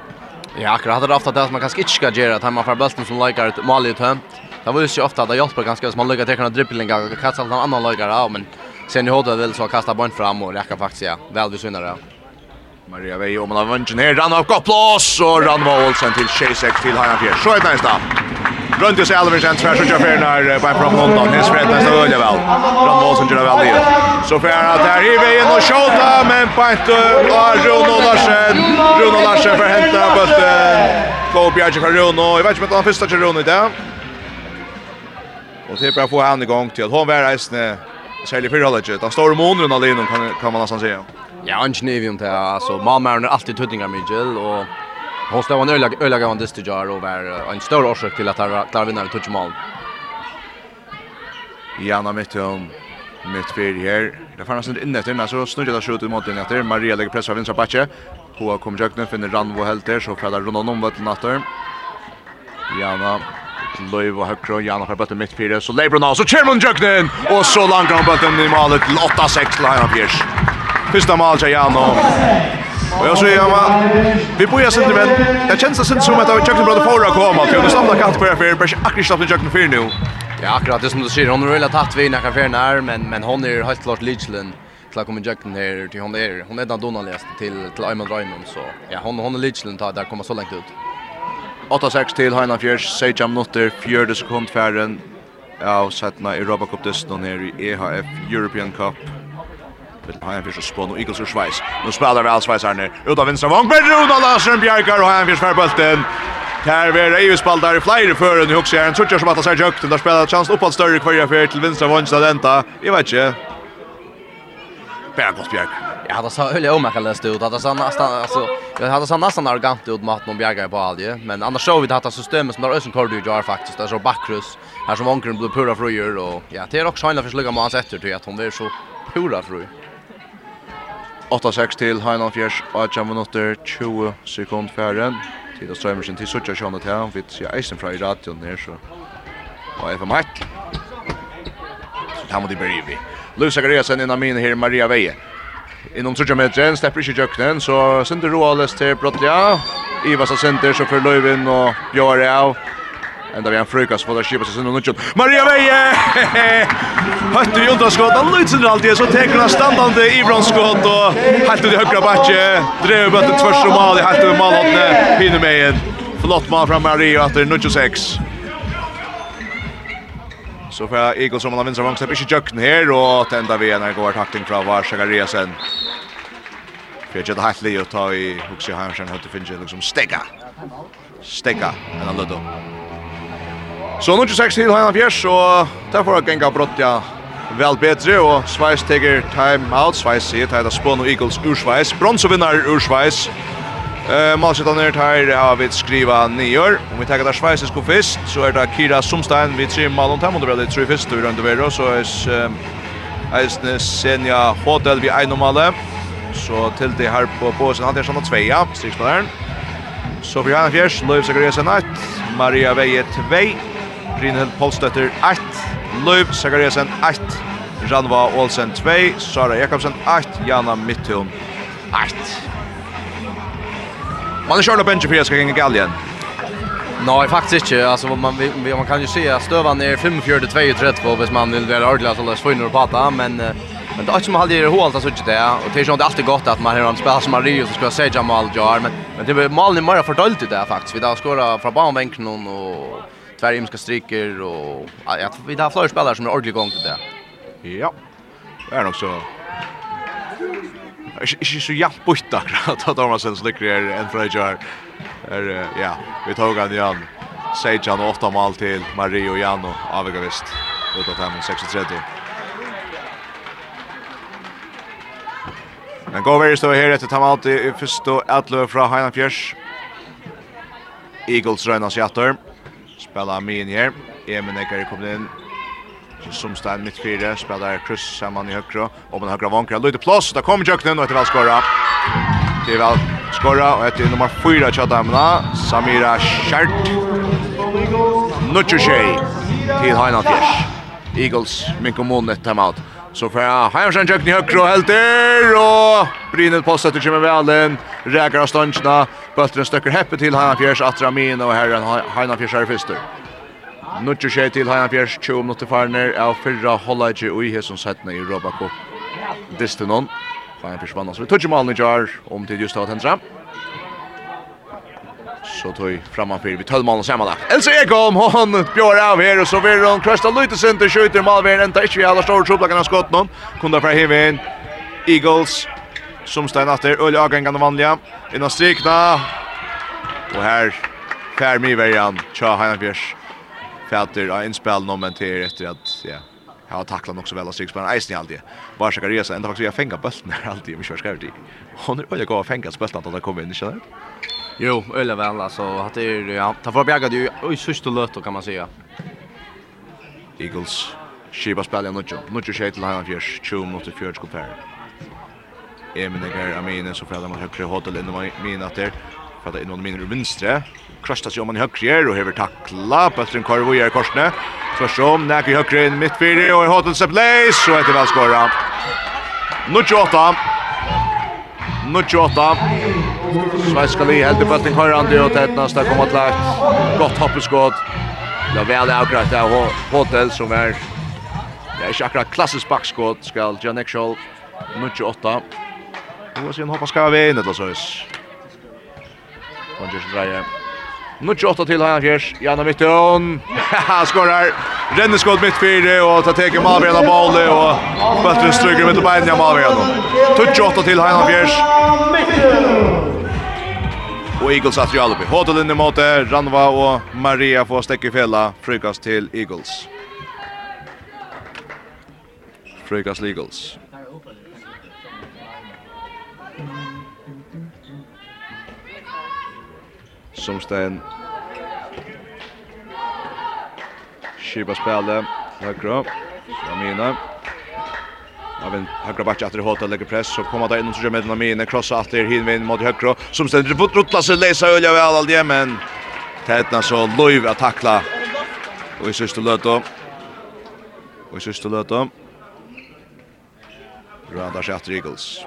Ja, akkurat hade det ofta det man kanske inte ska göra att man får bulten som likar ett mål i tömt. Det var ju så ofta att det hjälper ganska små lycka till att dribblinga och kasta en annan lycka av men sen i hodet vill så kasta bollen fram och räcka faktiskt ja. Väl du synar Maria Vei, om man har vunnit ner, rann av gott plås och rann av Olsen till 26 till Hajan Fjärs. Så är det nästa. Runt i Selvin sen tvärs och kör när på från London. Det spelar nästan öliga väl. Från Måsen gör väl det. Så för att där i vägen och skjuta men på ett av Ronald Larsen. Ronald Larsen för hämta bollen. Går Bjarke för Ronald. Jag vet inte om han första till Ronald där. Och det är bara få han igång till. att Hon var resten särskilt för hållet. Han står i månen alene kan kan man nästan säga. Ja, han knivar ju inte alltså. Malmö är alltid tuttingar mycket och Hon stod en öliga öliga gång dyster jar och var en stor orsak till att han klarar vinner touch mål. Jana Mittum mitt fyr her. Det fanns inte inne efter, så snurrar det skjut ut mot den efter. Maria lägger press av vinstra backe. Hoa kommer jöknen, finner Ranvo helt där så faller runt om vatten natter. Jana Løyv og Høkro, Janna har bøtten midt fire, så lever hun av, så kommer hun jöknen! Og så langer hun bøtten i malet til 8-6 til Heina Piers. Fyrsta mal til Janna. Och jag säger ja, Vi börjar sen det men Det känns det som att jag tycker bröder Paula kommer till. Det stannar katt på för för akkurat slapp jag för nu. Ja, akkurat det som du säger. Hon har väl vi vid när affären är, men men hon är helt klart Lidslund. Klack kommer Jackson här till hon är. Hon är den Donaldest till till Ayman Raymond så. Ja, hon hon är Lidslund tar där kommer så långt ut. 8-6 til Heina Fjers, 16 minutter, 40 sekund færren av settene i Robocop-dysten her i EHF European Cup Vill ha en fisk spån och Eagles ur Schweiz. Nu spelar väl Schweiz här nu. Ut av vänstra vång. Men Rona Larsen bjärkar och har en fisk för bulten. Här vi är ju spalt i flyr för en huxar. En trutcher som att sig högt. Där spelat chans uppåt större kvarja fyr till vänstra vång. Så denta. Jag vet inte. Bergos Bjerg. Ja, det sa öliga om jag ut. Det sa nästan, alltså, jag hade så nästan arrogant ut mot någon bjärgare på alje, Men annars såg vi det här systemet som där Ösen Kordu gör faktiskt. Det är så backrus Här som ångren blir pura fröjer. Och ja, det är också hela försluga med man sätter till att hon är så pura fröjer. 8-6 til Heinan Fjers, 8 minutter, 20 sekund færen. Tid og strømmer sin til Suttja til han, vi sier eisen fra i radioen her, så... Og FM Hack. Så her må de bryr vi. Luz Zachariasen innan mine her, Maria Veie. Innom Suttja metren, stepper ikke kjøkkenen, så Sinter Roales til Brottlia. Ivas og Sinter, så for Løyvin og Bjørre av. Enda vi en frukas på det kjipa seg sinne nutjon. Maria Veie! Høttu i undanskott, han lutsinner alltid, så teker han standande i brannskott, og helt ut i høyre bakke, drev bøtten tvers og mal, helt ut i malhåttene, hinner med en. Flott mal fra Maria etter nutjon 6. Så fra Eagles som han vinner vangstepp, ikke jøkken her, og tenda vi en går takting fra Vars Agariasen. Fyrir jeg hatt li å ta i Huxi Heimsen, høyte finnes jeg liksom Stegga, Stega, enn han lødde Så nu är sex till Hanna Fjärs och där har jag gänga brott ja väl bättre och Schweiz tar time out Schweiz sier, tar det spån og Eagles ur Schweiz bronsevinnar ur Schweiz. Uh, Malsita er tar har vi skriva nior. Om vi tar det Schweiz sko fyrst, så är det Kira Sumstein vi tre mal och hem och det tre fest runt över så er Eisne Senja Hotel vi ein normale. Så til det her på påsen han er sånn tveja, strikspilleren. Så vi har en fjers, Løyv Zachariasen 1, Maria Veie 2, Brynhild Polstøtter 8, Løyv Sakariasen 8, Ranva Olsen 2, Sara Jakobsen 8, Jana Mittun 8. Man är kört upp bench för jag ska gänga gall igen. Nej, faktiskt inte. Alltså man man kan ju se att stövan är 45 32 hvis man vill vara ordentlig så läs få in och prata men men det är inte som hade det hålet så inte det och det är ju alltid gott att man har en spelare som Mario som ska säga Jamal Jar men men det är målen mer fördolt det där faktiskt. Vi där skora från banbänken och tvär imska striker och ja, vi har flera spelare som är ordentligt igång till det. Ja. Det är nog så Ikke så jævnt bort akkurat at Dormansen slikker er en fra Øyjar. Ja, vi tog han igjen. Seidjan og åtta mål til Marie og Jan og Avega Vist. Ut av 5-36. Men går vi stå her etter Tamalti i første og etløp fra Heinan Fjers. Eagles røynas jatter. Eagles spela min her. Emen Eker er kommet inn. Som stein midt fire, spiller Chris sammen i høyre. Og man høyre vanker, løyde plass, da kommer Jøknen, og etter vel skora. Det er vel skåra, og etter nummer fyra tjadamna, Samira Kjert. Nutsjusjei til Heinald Fjers. Eagles, Minkomon, et timeout. Så får jag Hajamsen Jökni högre och där och Brynet postar till Jimmy Wallen. Räkar av ståndsna. Böttren stöcker heppet till Hajamfjärs Atramin och här är Fjärs här i fyrster. Nutjo tjej till Hajamfjärs 20 minuter farner av fyrra hållage och i hesson sättna i Robacop. Distinon. Hajamfjärs vann oss vid i Jar om till just av Tendra så tog frammanfyr vi tölv målen sammanlagt. Elsa Ekholm, hon bjør av her, og så vil hon krøsta lite sin til skjuter Malvin, enda ikke vi alla store troplakken av skott noen. Kunda fra Hivin, Eagles, som stein etter, Øl Agengane vanliga, innan strikna, og her, Fær Miverjan, Tja Heinafjers, fæter av inspel nå, men til etter at, ja, Jag har tacklat också väl av strikspelaren Eisen i alltid. Bara ska resa ända faktiskt jag fänga bulten här alltid. Jag kör skärvt i. Hon är öliga gav att fänga bulten att han kommer in, känner du? Jo, öle väl alltså att det är ja, ta för bjärga du i sista lötet kan man säga. Eagles Shiba spelar något jobb. Något ju till han fjärs 20 mot fjärde kompare. Emen det går Amin så frädar man högre hotell inne min att där för att innan min vänstra krastas ju man högre och över tackla Patrin Carvo gör korsne. Tvärsom näker högre in mittfältet och hotell så place så heter väl skora. Nu Något 28. Svenska Li heldur bulten høyrandi og tett nästa kommer att eit Gott hoppeskott. Det är vel avgreit av Hotel som är Det är ikke akkurat backskott bakskott, skal Janek Scholl, 28. Nå er sin hoppa skal vi inn, eller så is. Konjersson dreier. 28 till Hajan Fjärs. Janna Mittön. Han skorar. Renner skott mitt fyra och tar teken Malvena boll och Böttre stryker mitt på benen av Malvena. 28 till Hajan Fjärs. Och Eagles att göra uppe. Hårt in måte. Ranva och Maria får stäcka fälla. Frukast till Eagles. Frukast Eagles. som sten Kirba spela. Högra. Amina. Aven högra backen efter hålla lägger press så kommer där in och så gör med Amina krossa åter hinvin mot högra som ständer på rotla sig läsa öliga väl all det men tätna så Löv att tackla. Och i sista löto. Och i sista löto. Radar Shatter åter Eagles.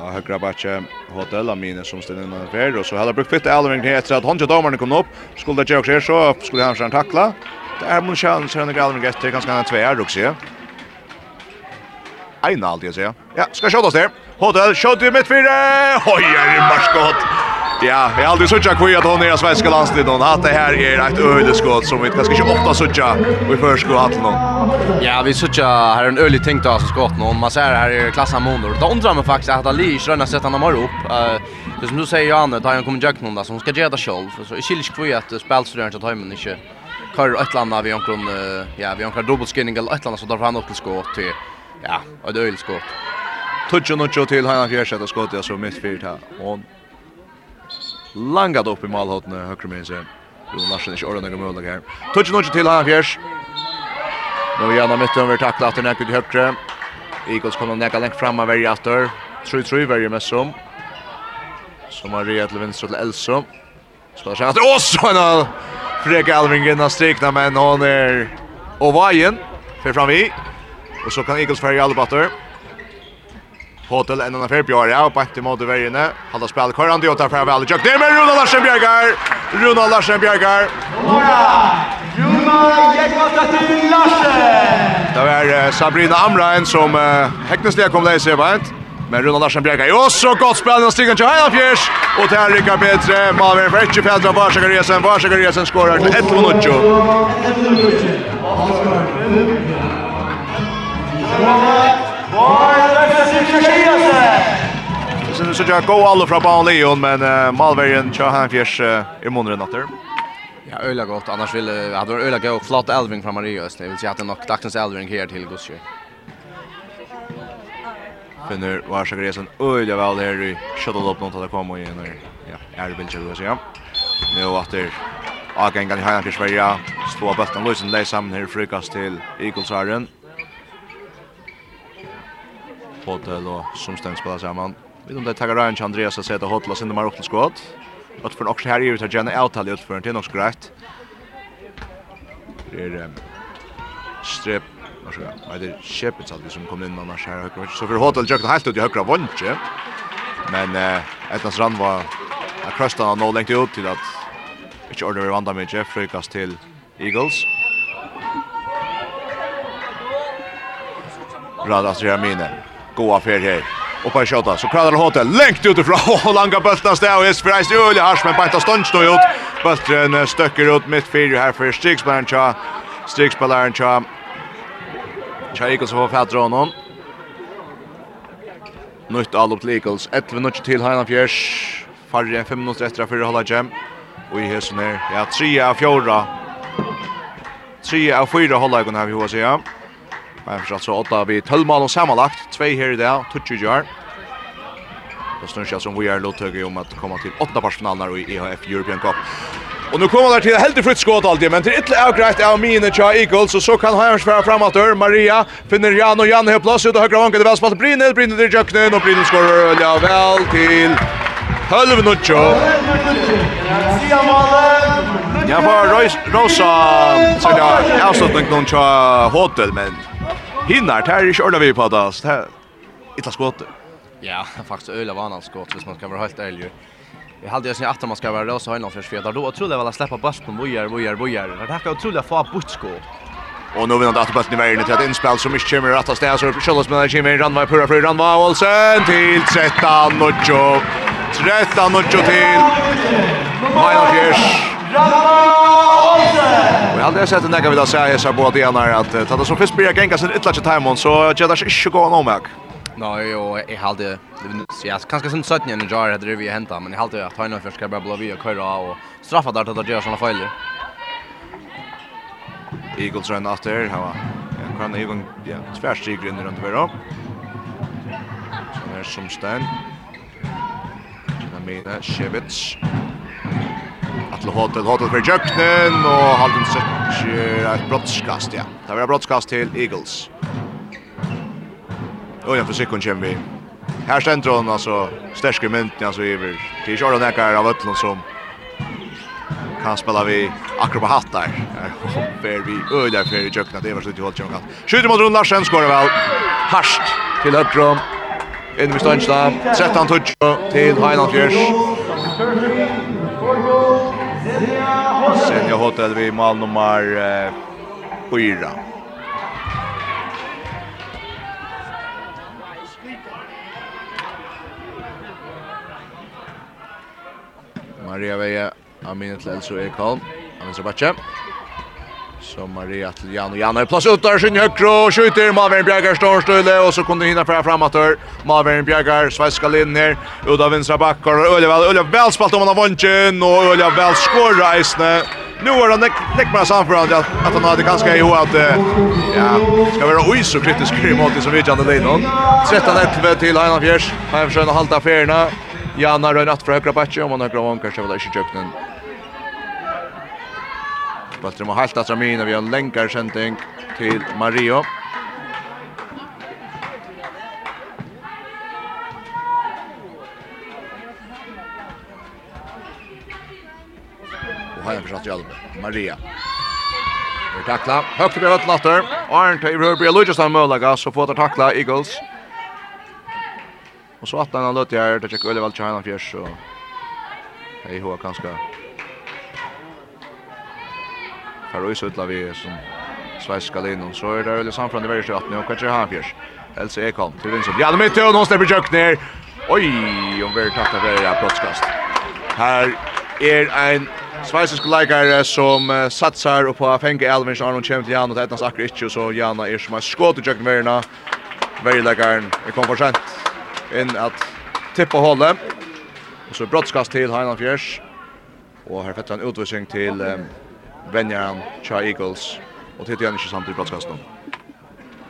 av högra batche hotell av mine som ställer in affär och så hade brukt fitta Alvin här efter att han och Domarna kom upp skulle det också så skulle han sen tackla det är mun chans han Alvin gett till ganska en tvär också ja Einald jag säger ja ska oss där Hotel skjuter mitt fyra hojar det marskott Ja, vi har aldrig suttit kvar att hon är svenska landslid. hon att det här är ett ödeskott som vi kanske inte ofta suttit och i förskå att någon. Ja, vi suttit här en ölig tänkt av skott någon. Man ser här är klassen Mondor. Det undrar mig faktiskt att Ali rönnar sett han har upp. Uh, Det som du säger Johanne, då har han kommit jag någon där som ska göra det själv. Så i Kilsk får att spelstudenter tar hemmen inte kör ett landa vi omkring ja, vi omkring dubbelskinning eller ett landa så där han upp till skott till ja, ett ödeskott. Tutsch och nutsch till Heinar skott jag så mitt fyrt här. Och langat upp i målhåttene, högre med sig. Jon Larsen är ikke ordentlig mulig her. Tutsi nukki till han fjers. Nå gjennom midten over takla at han er i högre. Eagles kommer näka lengt fram av varje atter. 3-3 varje med som. Som har rejert til venstre til Elso. Spiller seg att Åh, så en av Freke Alvingen har strikna, men hon är och vajen för fram vi. Och så kan Eagles färja alle batter. Hotel en annan för Björn ja på ett mode vägen. Halla spel kvar han diotar för väl. Jack Demer Ronald Larsen Bjärgar. Ronald Larsen Bjärgar. Bjergar. Ronald till Larsen. Det var Sabrina Amrain som häcknesliga kom där sig vet. Men Ronald Larsen Bjärgar. Jo så gott spel och stigen till Haja Fjärs. Och det här rycker bättre. Malmö Fetchi Pedra varsågod resen. Varsågod resen skorar till 1 minut. 1 minut. Sen så jag går alla från Paul Leon men uh, Malverian kör han fjärs uh, i månaden natter. Ja, öla gott. Annars vill hade öla gå och flatta Elving från Maria Öst. Det vill säga att nog dagens Elving här till Gudsjö. Finner var så öliga öla väl där i shuttle upp något att komma in och Ja, är väl ju så ja. Nu åter Agengan i Heinrich Sverige. Stora bulten Luisen där samman här frukast till Eaglesaren. Hotel och Sundstein spelar samman. Vi de det taggar Ryan Andreas har sett att Hotel sända mer upp till skott. Att för också här är det Jenny Outal ut för inte också grejt. Det är strip Och så är det Shepard som kom in annars här högra. Så för Hotel Jökna helt ut i högra vånche. Men eh Ettans rand var att krösta han nog längt ut till att inte ordnar vi vandrar med Jeffrey kast till Eagles. Radast Jermine god affär här. Och på skjuta så kradar hotel längt utifrån <laughs> och långa bultar stä och Jesper Reis har Hars men bara stund står ut. Bulten stöcker ut mitt fyra här för Stigsballaren Cha. Stigsballaren Cha. Cha Eagles har fått honom. Nytt all upp Eagles. 11 minuter till Heinan Fjärs. Farre enn 5 minuter etter för hålla jam. Och i hesen är Ja, 3 av 4. 3 av 4 holda jeg kunne ha vi hva sier. Men Framför alltså åtta vi 12 mål och sammanlagt två här i dag, touch ju gör. Det snurrar som vi är låtöga om att komma till åtta parsfinaler i EHF European Cup. Och nu kommer det till helt i fritt skott alltid, men till ytterligare avgrätt av Mine Tja Eagles och så kan Hajans föra framåt där. Maria finner Jan och Jan har plats ut och högra vanket vanken väl spalt. Brynel, Brynel till Jöknen och Brynel skorar ja, väl till Hölv Nuccio. Ja, för Rosa, så jag avslutning någon Tja Hotel, men Hinnar, det här är inte ordentligt vi på det det här är skott. Ja, <laughs> faktiskt öliga vanan skott hvis man ska vara helt ärlig. Vi hade ju sen att man ska vara rösa innan för svedar. Då tror jag väl att släppa bollen bojar, bojar, bojar. Det här kan otroligt få butskåt. Och nu vinner att bollen i vägen till ett inspel som inte kommer att så för Så Kjollas med Jimmy Ranva, Pura Fri Ranva, Olsen till 13 och 13 och till. Maja Fjärs. Vi hade sett den där vi då säger så på att igen att ta det som fisk blir gänga sen ytterligare timon så jag där inte gå någon med. Nej, och jag hade så jag kanske sen satt ner i jar hade det vi hämta men jag hade att ta in för ska bara blåvi och köra och straffa där att göra såna fel. Eagles run out after how kan even ja tvärstryk runt runt över. Som är som sten. Namina Shevich til Hotel. Hotel for Jøknen, og Halden Søtjer er et brottskast, ja. Det var brottskast til Eagles. Og ja, for sekund kommer vi. Her stender han, altså, sterske mynten, altså, iver. Det er ikke ordentlig ekkert av Øtland som kan spela vi akkurat på hatt der. <laughs> Hopper vi øyler for i Jøknen, det var slutt i Holtjøknen. Skjuter mot Rund Larsen, skårer vel. Harst til Høkron. Inn med Stønstad, 13-12 til Heinald Fjørs sen jag hotade vi mål nummer 4. Maria Veja, Amin Tlelso Ekholm, Amin Sabatje. Amin Så Maria till Jan och Jan har plats ut där sin högra och skjuter Malvern Bjergar står och så kunde hinna fram framåt där Malvern Bjergar svenska in ner ut av vänstra backar och Ullevall Ullevall väl spalt om han har vunnit och Ullevall väl skorar isne Nu är han näck med samförande att, att han hade ganska ju att ja, ska vara oj så kritisk mot som vi kan det då. 13-11 till Heinan Fjärs. Han försöker hålla affärerna. Janna rör natt för högra backen om han har glömt kanske väl i köknen. Bøtter må halta seg mine, vi har en lenkar kjenting til Mario. Og her er fortsatt i Maria. Vi takla, høyt til bjøtt latter, Arndt i Rødbry og har Mølaga, så får det takla Eagles. Og så at han har løtt her, det tjekk Øllevald Kjærnan Fjers, og hei hva kanskje Her og isutla vi som sveiska linjen, så er det veldig samfram i verre og hva er han fjers? Else Ekholm til Vinsson, ja, mitt og nå slipper Jøk ned, oi, om vi er tatt av verre brottskast. Her er ein sveisk leikare som uh, satsar på å fenge Elvin, så Aron kommer til Jan, og det etnas akkur ikke, så Jana er som er skått i Jøk verre, verre leikaren, vi kom for sent inn at tippa hålet, og så brottskast til Heinan Fjers, og her fetter han utvisning til um, venja Cha Eagles og det er ikke samt i brottskasten.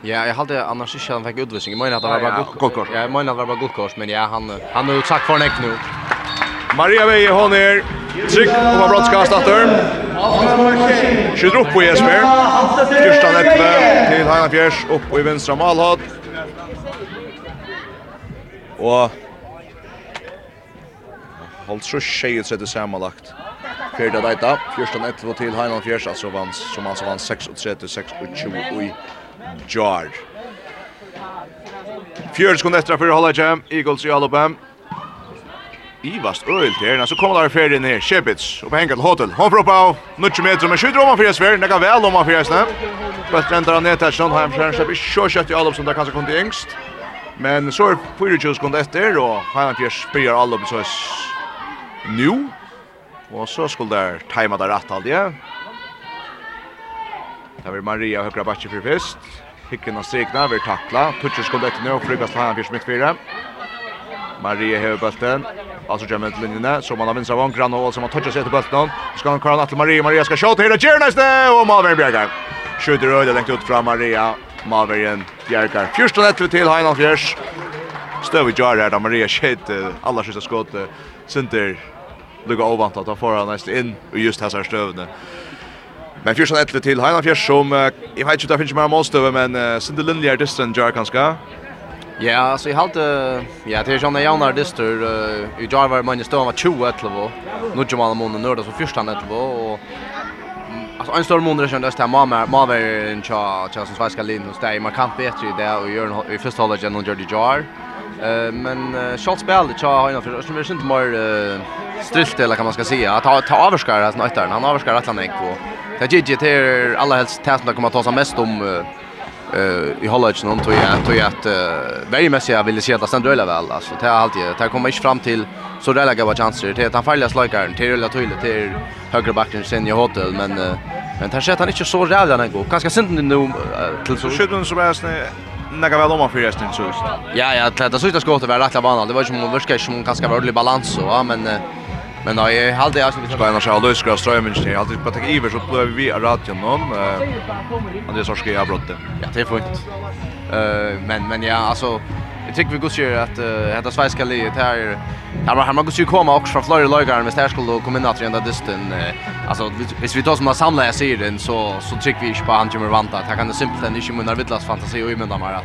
Ja, jag hade annars inte han fick utvisning. Jag menar att det var bara gott kort. Jag menar att det var gott kort, men ja, han han har ju sagt för näck nu. Maria Veje hon är tryck och var brottskast åter. Skjuter upp på Jesper. Första näppe till Hanna Fjärs upp i vänstra målhåll. Och Holtz så tjejer sig det sammanlagt. Fjärda Deita, fjärsta ett til Heinan Fjers, altså vann, som altså vann 36-26 i jar. Fjärd skund efter för hålla jam, Eagles i Alabama. Ivast öl där, när så kommer där färden ner, Shepits och Henkel Hotel. Hon får på mycket meter men skjuter om man för Sverige, det kan väl om man för Sverige. Fast ändrar han ner till Sandheim, så blir så kött i Alabama som det kanske kom till ängst. Men så är 24 skund efter och Heinan Fjärs spelar Alabama så nu Og så skulle der tajma der rett aldri. Der var Maria høyre bakke for fyrst. Hikken og strikna, vi takla. Tutsje skulle etter nå, frugast han fyrst mitt fire. Maria hever bølten. Alltså kommer till linjen så man har vinst av en grann och som har touchat sig till bulten. Ska han köra till Maria. Maria ska skjuta hela Gerna nästa och Malvern Bjergar. Skjuter öde längt ut fram Maria. Malvern Bjergar. Första nätet till Heinan Fjärs. Stöv i jar där Maria skjuter alla sista skott. Center lukka ovant at han får han näst in och just här stövne. Men fyrst han ett till Heinan Fjärs som jag vet inte om det finns mer målstöv men uh, Sinde Lindley är distan jar kanske. Ja, så i halt ja, det är såna jämna distor i jar var man står var 20 ett level. Nu kommer man månaden nörda så första ett level och Alltså en stor månad sedan dess där mamma mamma en cha cha som svenska linjen hos dig man kan bättre i det och gör i första hållet genom Jordi Jar Eh men shot spelar tja han för som är inte mer strilt eller kan man ska säga att ta ta överskar alltså nåt han överskar att han gick på. Det gick ju till alla helst tävlan att komma ta sig mest om eh i Holland någon tror jag tror jag att very mycket jag vill se att stanna öla väl alltså det har alltid det kommer inte fram till så där lägger vad chanser till att han faller slagaren till eller till till högre backen sen i hotell men men tar sig att han inte så rädd han går. ganska synd nu till så skjuten som är Några väl om man för resten så. Ja, ja, det där såg det skottet var rätt banan. Det var ju som värska som ganska ordentlig balans så, ja, men men nej, jag hade jag skulle ska annars ha löskra strömmen till. Alltid på att Iver så blev vi radion någon. Eh det så ska jag brotte. Ja, det är fint. Eh men men ja, alltså jag tycker vi går ju att detta svenska livet här Ja, men man måste ju komma också från Florida Lager med Stärskull och komma in att rända dysten. Alltså, hvis vi tar som har samlat jag säger den så, så trycker vi inte på han kommer vanta. Det kan det simpelthen inte munna vittlas fantasi och imunda mer.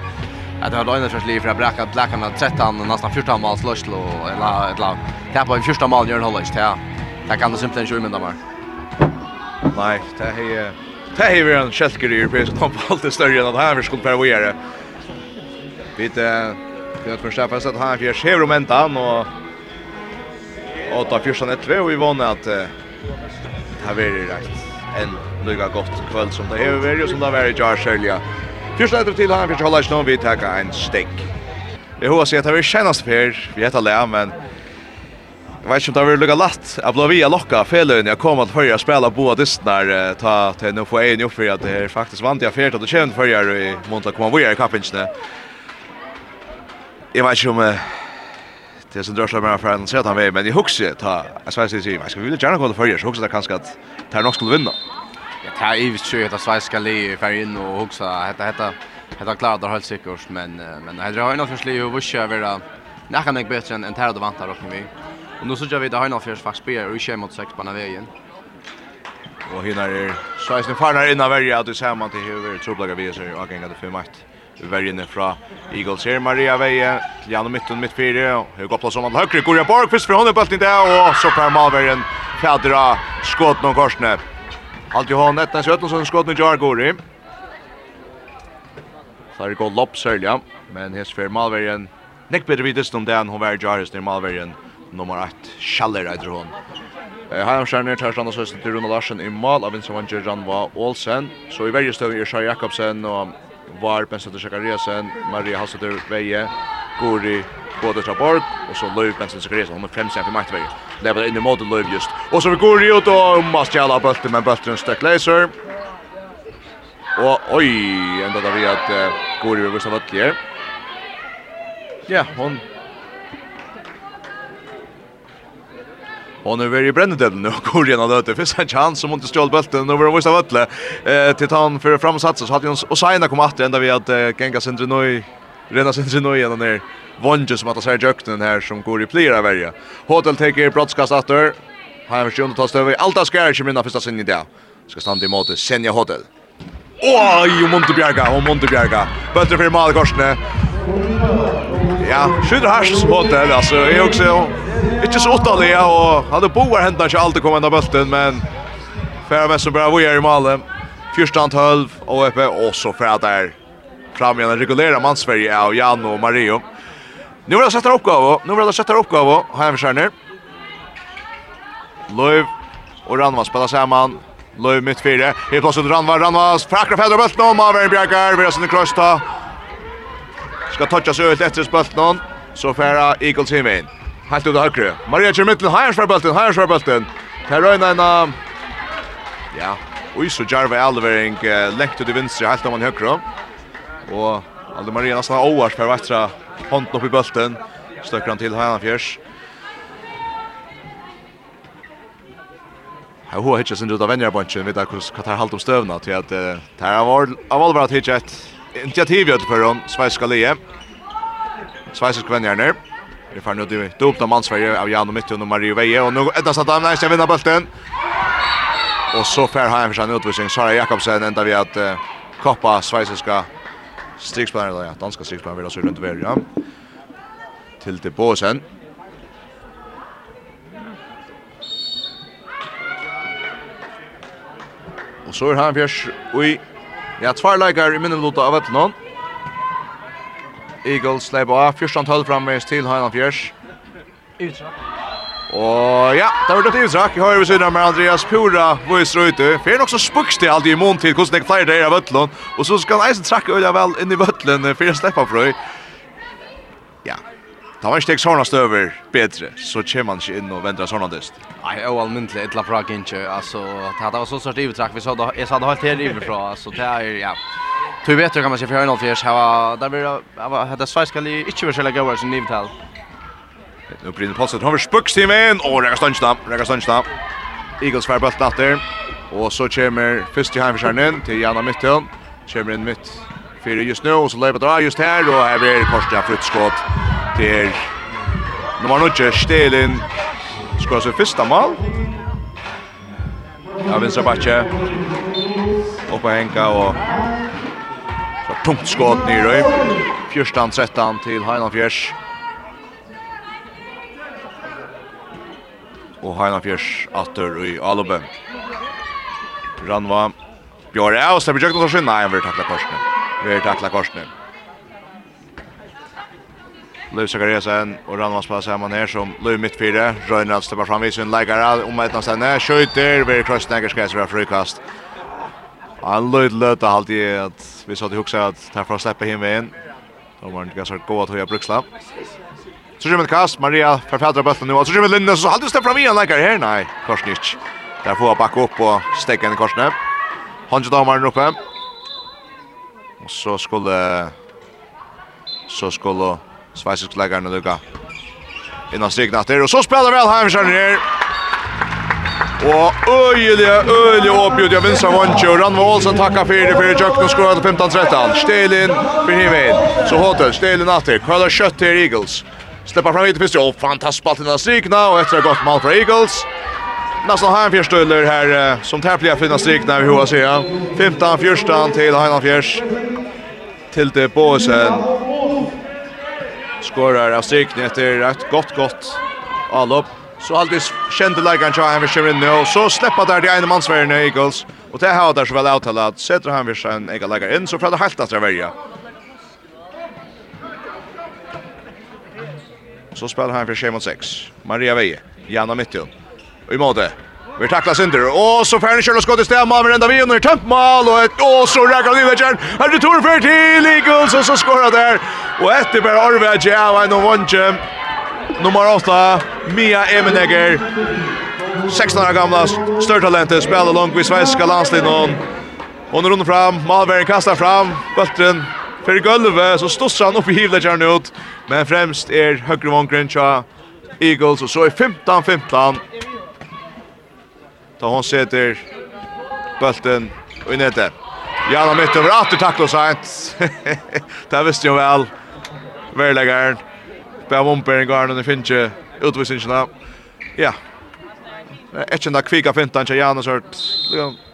Att det har löjnat för liv för att bräcka bläckarna 13 och nästan 14 mål slösl och eller ett lag. Det här på en första mål gör en hållist. Det kan det simpelthen inte imunda mer. Nej, det är Det här är en kälker i europeisk kamp alltid större än att här vi skulle per Vi vet, vi har förstått att här vi har skevrum ändan och og ta fyrsta nettve og vi vann at det har vært rett en lykka godt kvöld som det har vært og som det har vært jar sølja. Fyrsta nettve til han fyrst holda ikke noen vi takka en stekk. Jeg håper å si at det har vært kjennast per, vi heter Lea, men Jeg vet ikke om det har vært lukka latt. Jeg ble via lokka feløyne. Jeg kom at høyre spela boa distnar ta til nå få egen opp for at det er faktisk vant jeg fyrt at det kjent førjar i måndag kommer vi i kappingsene. Jeg vet ikke om Det som sig med för att säga att han vill, men i huxet ta Sverige sig. Man ska vi vill gärna kolla förr så också där kanske att tar nog skulle vinna. Ja, det i vis tror jag att Sverige ska le för in och huxa hetta hetta hetta klarar det helt säkert men men det har ju nog försli och Det vara nära mig bättre än tar det vantar och vi. Och nu så gör vi det har nog först fast spelar och kör mot sex på vägen. Och hinner är nu farnar innan värja att du ser man till hur trubblaga vi så och kan det för makt verjene fra Eagles her. Maria Veie til Janne Mytten midt fire. Høy går plass om han høyre. Gorja Borg først fra håndebølten der, og så per Malverjen fædra skåten og korsene. Alt i hånd, etter som skåten og Jar Gori. Så er det går lopp sølja, men hes fer Malverjen. Nekk bedre videst om det enn hun var Jaris nir Malverjen. Nummer 1, Schaller eitre hon. Heimskjærner tar stanna så til Rune Larsen i mål av Vincent Vange var Olsen. Så i varje stöv är Sjær Jakobsen og var Bensetter Sakariasen, Maria Hassetter Veje, Gori, både fra Borg, og så Løyv Bensetter Sakariasen, hun er fremst igjen for Maktveje. Lever inn i måte Løyv just. Og så vi går ut og Mastjala Bølte, men Bølte en støkk leiser. Og oi, enda da vi at uh, Gori vil vise Bøtte her. Ja, hun Och nu är det brännedeln nu <laughs> går igen att det finns en chans som inte stjäl bulten över vissa vattlet. Eh till han för fram och satsa så hade ju och Saina kom att ända vi att Genga centrum nu. Rena centrum igen där. Vonje som att säga jökten här som går i flera värja. Hotel taker broadcast åter. Han försöker ta stöv i allt ska jag innan minna första sin idé. Ska stanna i mode Senja Hotel. Oj, Montebjerga, och Montebjerga. Bättre för Malkorsne ja, skjuter harsens hotel, alltså. Är också ikke så åttalig och hade boer händer ikke alltid komma av bulten, men Färra Westerberg, vi är i Malmö. Fyrstant og oppe, och så för där fram igen regulera mansverige av Jan og Mario. Nu vill jag sätta upp nu vill jag sätta upp har här vi. Löv och Ranva spelar samman. Löv mitt fyra. Helt plötsligt Ranva, Ranvas, Prakra Federbult, Norma, Värnbjergar, vi har sin krosta. Ska toucha sig ut efter spölten. Så färra Eagles hem in. Helt ut högre. Maria kör mitten. Hajars för bulten. Hajars för bulten. Här röjna en... Ja. Oj så Jarva Alvering läkt ut i vänster. Helt om han högre. Och Alde Maria nästan ovars för västra hånden upp i bulten. Stöcker han till Hajnafjörs. Jag har hittat sin ut av vänjarbunchen. Vet jag hur det här halvt om stövna. Till att det här har varit att hittat initiativ ut för hon svenska leje. Svenska kvinnor. Vi får nu det dubbla mansvärje av Jan och Mittun och Marie Veje och nu ända satt han nästan vinner bollen. Och så fär han för sin utvisning Sara Jakobsen ända vi att uh, koppa svenska strikspelare då ja, danska strikspelare vill så runt över ja. Till till Bosen. Och så är han fjärs i Ja, tvær leikar i minnen lota av etterna. Eagles sleip av, fyrstand høll frammeis til Heinan Fjers. Utrak. Og ja, det var døpt utrak. Jeg har jo siden med Andreas Pura, Vois Røyte. For jeg er nok så spukst i alt i mån til hvordan jeg pleier det av etterna. Og så skal han eisen trakke øyla vel inn i vøtlen for jeg slipper frøy. Det var ikke sånne støver bedre, så kommer man ikke inn og venter sånne dyst. Nei, jeg var almindelig et eller annet ikke. Altså, det var så stort ivetrakk. vi så det, Jeg sa det helt her iverfra. Altså, det er, ja. Du vet jo, kan man si, for jeg har noe her. Det var, det sveiske li, ikke var selv gøyere sin nivetall. Nå blir det passet. Hun var spøkstimen, og Rekka Stønstad, Rekka Stønstad. Eagles fær bøtt natter. Og så kommer først i heimforskjernen til Janna Mytton. Kommer inn mitt fyrir just nu, og så løper det just her, og her blir Korstia fruttskott til nummer 9, Stelin, skoar sin fyrsta mål. Ja, vinstra bakke. Oppa Henka og så tungt skåt nyrøy. 14-13 til Heinan Fjers. Og Heinan Fjers atter i Alubbe. Ranva Bjørre, og slipper ikke noe skinn. Nei, han vil takla korsene. Vi Vil takla korsene. Løy Sakariasen og Ranvans på sammen her som løy midt fire. Røyner stepper fram i sin leikere om et av henne. Skjøyter ved Krøstneger skal være frukast. Han lød løta alltid at vi så til hukse at her for å slippe himme inn. Da var han ikke så god at høya bruksla. Så kommer et kast, Maria forfædra bøtten nu. Så kommer Linde så hadde stepper fram i en leikere her. Nei, Korsnic. Der får han bakke opp og stekke inn i Korsne. Hansi damaren oppe. Og så skulle... Så skulle Sveitsisk lägger nu lukka. Innan strikna till och så spelar väl Heimskjern ner. Och öjliga, öjliga jeg Jag vinsar Vancho. Ranva Olsen tackar för det för og och skorar 15-13. Stelin för Himin. Så Hotel, Stelin atter. Skölar kjøtt til Eagles. Släpper fram hit i pistol. Fantastiskt spalt innan strikna och efter ett gott mål för Eagles. Nästan har en fjärstuller här som tävliga finna strikna vid HSC. 15-14 till Heinan Fjärs. Till det Båsen skorar av strykning efter ett gott gott avlopp. Så alldeles kände läggan tja han vid in nu och så släppa där till ena mansvärden i Eagles. Och det här där så väl uttalat sätter han vid en egen läggar in så för det helt att välja. Så spelar han för Shemon 6. Maria Veje, Janna Mittun. Och i måte, Vi tacklar Sinter. Och så Färne kör och skott i stämma. Men ända vi under tömt mål. Och, ett, och så räkar han in. Här är det Torfer till Eagles. Och så skorar där. Og etter bare Arve ikke av en og vantje. Nummer 8, Mia Emenegger. 16 år gamla, størtalentet, spiller langt vid svenska landslinjen. Og nå runder fram, Malveren kastar fram, Bulten fyrir gulvet, så stussar han opp i hivlet kjern ut. Men fremst er høyre vankren tja Eagles, og så er 15-15. Da hon sätter bulten og i nettet. Jana mitt over 8 takk og sent. det visste jo vel verlegaren, bare garden garen under finne utvisningene. Ja, Etter da kvika fintan til Janus hørt.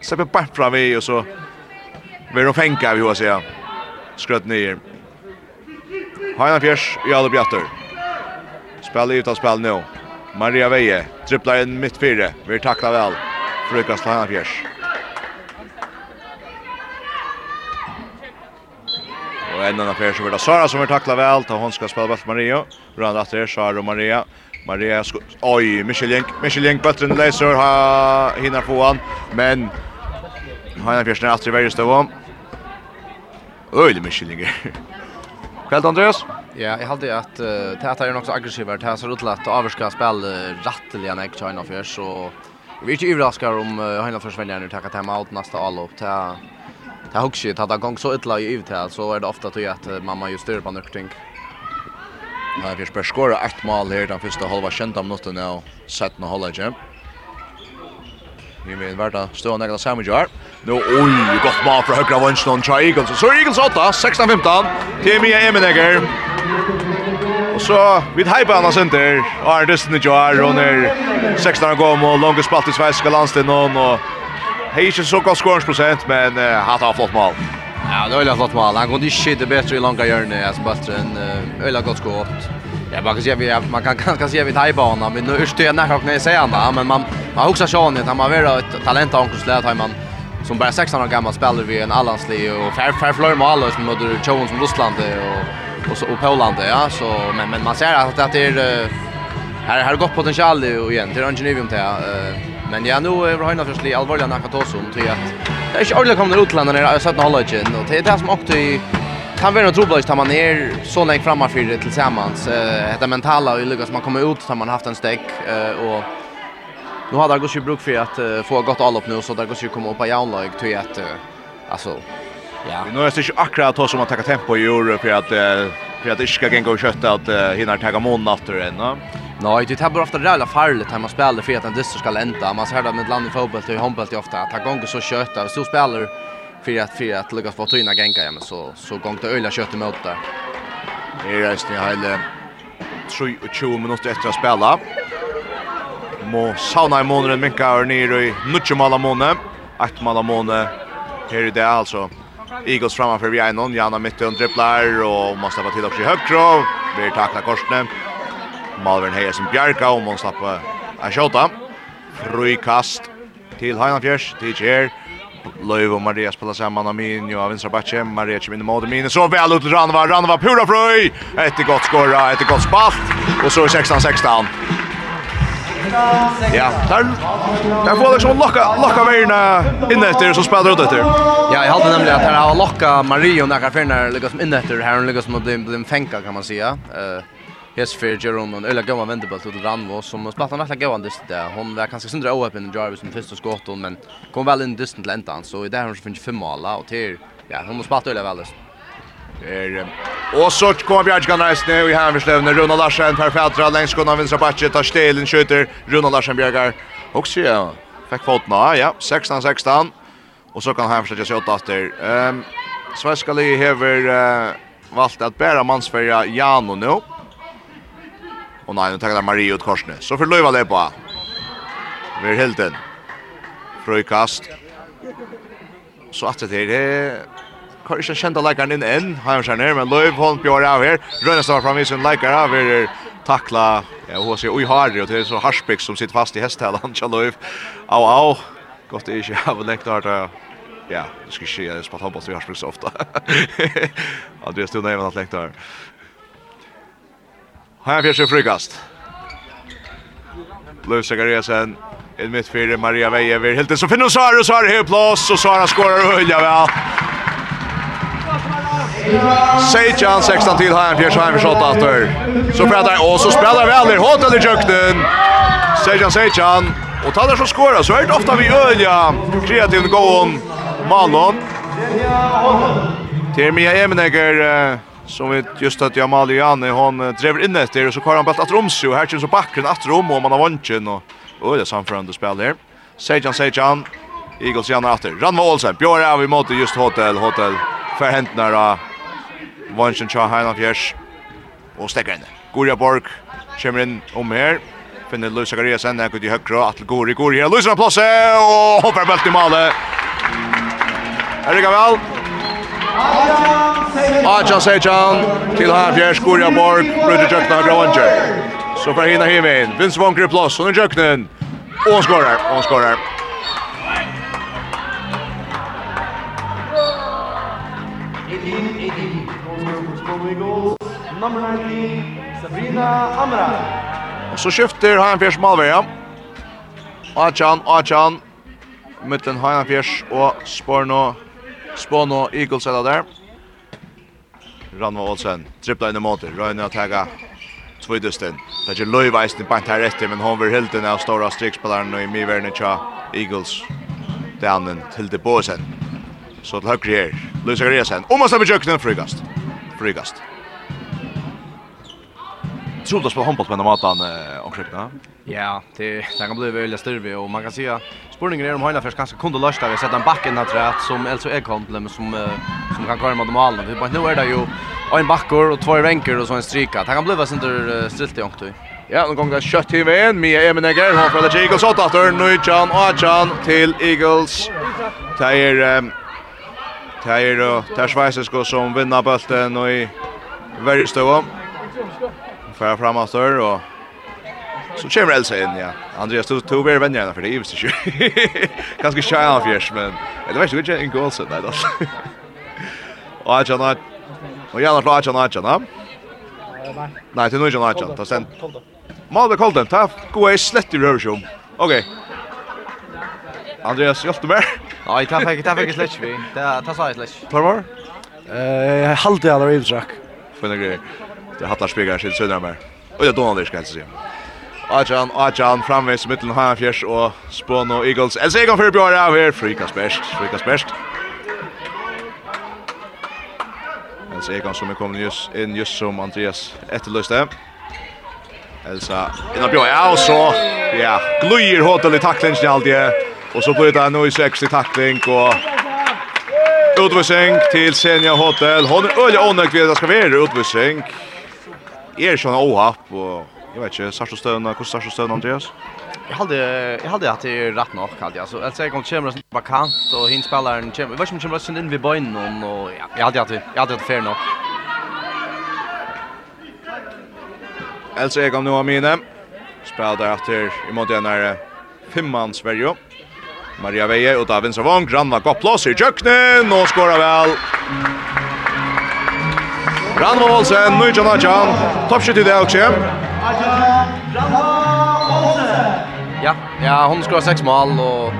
Se på bart fra vi, og så vil hun fenka av hva sier. Skrøtt nye. Heina Fjers, Jale Bjatter. Spiller ut av spill nå. Maria Veie, dribblar inn mitt fire. Vi takla vel. Frukast til Heina Fjers. Och en annan affär så blir det Sara som har tacklat väl. Ta hon ska spela bort Maria. Runda att det Sara och Maria. Maria oj Michelin Michelin bättre än Laser ha hinner få han men han är först att i varje stå. Michel Michelin. <laughs> Kväll Andreas. Ja, jag hade att uh, Tata är också aggressivare. Tata så rutlat och överska spel rattliga när China för så vi är inte överraskade om uh, Hanna försvinner nu tacka allt nästa all upp. Tata jag hugger inte att det gång så illa i ut här så är det ofta till att mamma just styr på någonting. Ja, vi ska skora ett mål här den första halva kända minuten nu. Sätt nu hålla igen. Vi vill värda stå några samma jar. Nu oj, gott mål från högra vänstern try Eagles. Så Eagles 8 16-15 till Mia Emenegger. Och så vid Haipan och Center. Artisten Jar och när 16 går mål långa spalt i svenska landslaget någon och Hei ikke så godt skåringsprosent, men uh, hatt av flott mål. Ja, det är flott mål. Han går inte det bättre i långa hörnet alltså bättre än öla gott skott. Ja, man kan se vi man kan <laughs> ganska se vid hajbana men nu ärste jag när jag säger han men man man också sjön att han har varit ett talent han kunde släta man som bara 16 år gammal spelar vi en allanslig och fair fair flöjer mål som möter Jones som Ryssland och och så och Polen ja så men men man ser att det är här här gott potential igen till Angelivium till eh Men ja, nu är det hörna förstli allvarliga när om till att det är inte ordentligt kommer utlandet när jag sett hålla igen och det är det som också i kan vara troligt att man är så länge framme för det tillsammans. Eh det mentala och lyckas man kommer ut så man haft en steg och nu har Argos ju bruk för att få gott all upp nu så det går ju komma upp på jaunlag till att alltså Ja. Nu är det inte akkurat att som att ta tempo i Europa för att för att det ska gå kötta att hinna ta månader än, va? Nej, det tar bara ofta rävla farligt när man spelar för att en dyster ska ända. Man ser det med land i fotboll och handboll till ofta. Att han gånger så köta. Så spelar för att för att lyckas få tyna gänga ja, men så så gång det öliga kött emot där. Det är resten i hela 23 minuter efter att spela. Må sauna i månaden minka er ner i nutje mala måne. Ett mala måne. här er det alltså. Eagles framför vi är någon. Janna mitt och dribblar och måste vara till också i högkrov. Vi tacklar korsene. Malvern Heier som bjerga om hon slapp a skjota. Frukast til Heinafjers, til Kjer. Løyv og Maria spiller sammen av Minjo av vinstra bakke. Maria kommer inn i måte min, Så vel ut til Ranva. Ranva pura frøy. Etter godt skåra, etter godt spalt. Og så 16-16. Ja, där där får liksom locka locka vägarna in efter så spelar det efter. Ja, jag hade nämligen att här har locka Mario några färna liksom in efter här liksom mot dem fänka kan man säga. Eh Yes för Jerome och Ulla Gamma vände på till Ranvo som spelade nästan goda dist där. Hon var kanske sindra open Jarvis som första skottet men kom väl in distant läntan så i där hon finns fem mål och till ja hon har spelat Ulla väl. Er, og så kommer Bjergjkan reisende i Hemmerslevne. Runa Larsen, perfektra, längs kunna vinstra batje, tar stelen, skjuter. Runa Larsen bjergar. Og så ja, fikk foten av, ja, 16-16. Og så kan Hemmerslevne skjøte etter. Um, Svenskali hever uh, valgt at bæra mannsferja Jano nå. Och nej, nu tackar Marie ut korsne. Så för Löva det på. Vi är helt Hilton. Fröjkast. Så att det är det Kan ikke kjente leikeren inn Har han ned, men Løyv Holm bjør av her. Rønnes var framme i sin leikere, av her takla, ja, hun sier, oi harri, og det er så Harsbæk som sitter fast i hestelen, tja Løyv, au au, godt det ikke av lengt hardt, ja, det skal ikke si, jeg har spalt håndball til Harsbæk så ofta. <laughs> Andreas, du nevner at lengt hardt. Här fjärs är frukast. Blue Zachariasen in mitt fyra Maria Veje Vejever. Helt så finner Sara och Sara här plats och Sara skorar och hölja väl. Sejan 16 till här fjärs här skott åter. Så pratar och så spelar väl där hårt i jukten. Sejan Sejan och tar det så skorar så är det ofta vi ölja kreativt gåon om Malon. Termia Emenegger som vi just att jag Jamal Janne hon driver in efter och så kör han bara att romsju och här känns så backen att rom och man har vunnit och oj det samförande spel där. Sejan Sejan Eagles Janne åter. Ran Olsen Björn är vi mot just hotell hotell för händerna då. Vunnit Cha Highland Yes och stäcker in. Goria Borg kommer in om här finner Luis Zachariasen där går i högra att Gori Gori Luis har plats och hoppar bult i målet. Är det gavel? Ja! Ajan Sejan til Havjer Skurja Borg, Brudde Jøkna av Gravanger. Så får Hina himin, Vince Vonker i plås, er Jøknen, og han skorar, og han skorar. Sabrina Amra. Og så skifter Hagenfjers Malveja. Achan, Achan. Mitten Hagenfjers og Sporno. Sporno Eagles er der. Ranva Olsen trippla in i mål. Röjne att täga tvådusten. Det är Löj Weiss i bant här efter men hon vill helt den stora strikspelaren i Miverne tja Eagles. Dannen till det båsen. Så till högre här. Löj Zachariasen. Om man stämmer jöknen frigast. Frigast. Tror du att spela handboll på den maten omkring? Ja, det, det kan bli väldigt styrvig och man kan säga Spurningen är om Heinafjärs kanske kunde lösta vi sätta en back innan trät som Elso Ekholm som uh, som kan köra mot målen. Vi bara nu är det ju en backor och två ränker och så en strika. Han kan bliva sin där uh, strilt i ångtøy. Ja, nu gång där kött i vän Mia Emenegger har för Eagles åt åter nu John Achan till Eagles. Tajer um, Tajer och Tajer Schweizer som vinner bollen och i Värstøva. Färra framåt där och Så kommer Elsa in, ja. Andreas, du tog vi vänner för det är ju så. Kanske shy off yes, men det var ju inte en goal sen där. Och jag har Och jag har lagt jag har Nej, det är nog inte lagt Ta sen. Mal det kolden. Ta gå i slett i rörsjum. Okej. Andreas, hjälpte mig. Nej, ta fick ta fick slett vi. Ta ta så slett. Tar var? Eh, halde jag där i track. För några. Det hattar speglar sig sönder mer. Och det donar det ska jag säga. Ajan, Ajan, framvis mittelen Hafjers og Spono Eagles. En seger for Bjørn av her, Frikas best, Frikas best. En seger som er kommet just, inn just som Andreas etterløste. Elsa innan Bjørn, ja, og så, ja, gløyer hotel i taklingen i. Og så blir det nå i 60 takling, og Utvisning til Senja Hotel. Hon er øyelig ånøkt ved at det skal være utvisning. Er sånn ohapp og Jag vet inte, Sarso Stön, hur Sarso Stön Andreas? Jag hade jag hade att det är rätt nog hade jag. Så jag säga kom Chemra sin bakant och hin spelaren Chemra. Vad som Chemra sin in vid bojnen och ja, jag hade att jag hade att fair nog. Alltså jag kom nu av mine. Spelar efter i mot den här femman Sverige. Maria Veje och Davin Savon granna gott plats i köknen och skorar väl. Ranmo Olsen, Nujan Ajan, toppskytt i det också. Ja, ja, hon skor sex mål och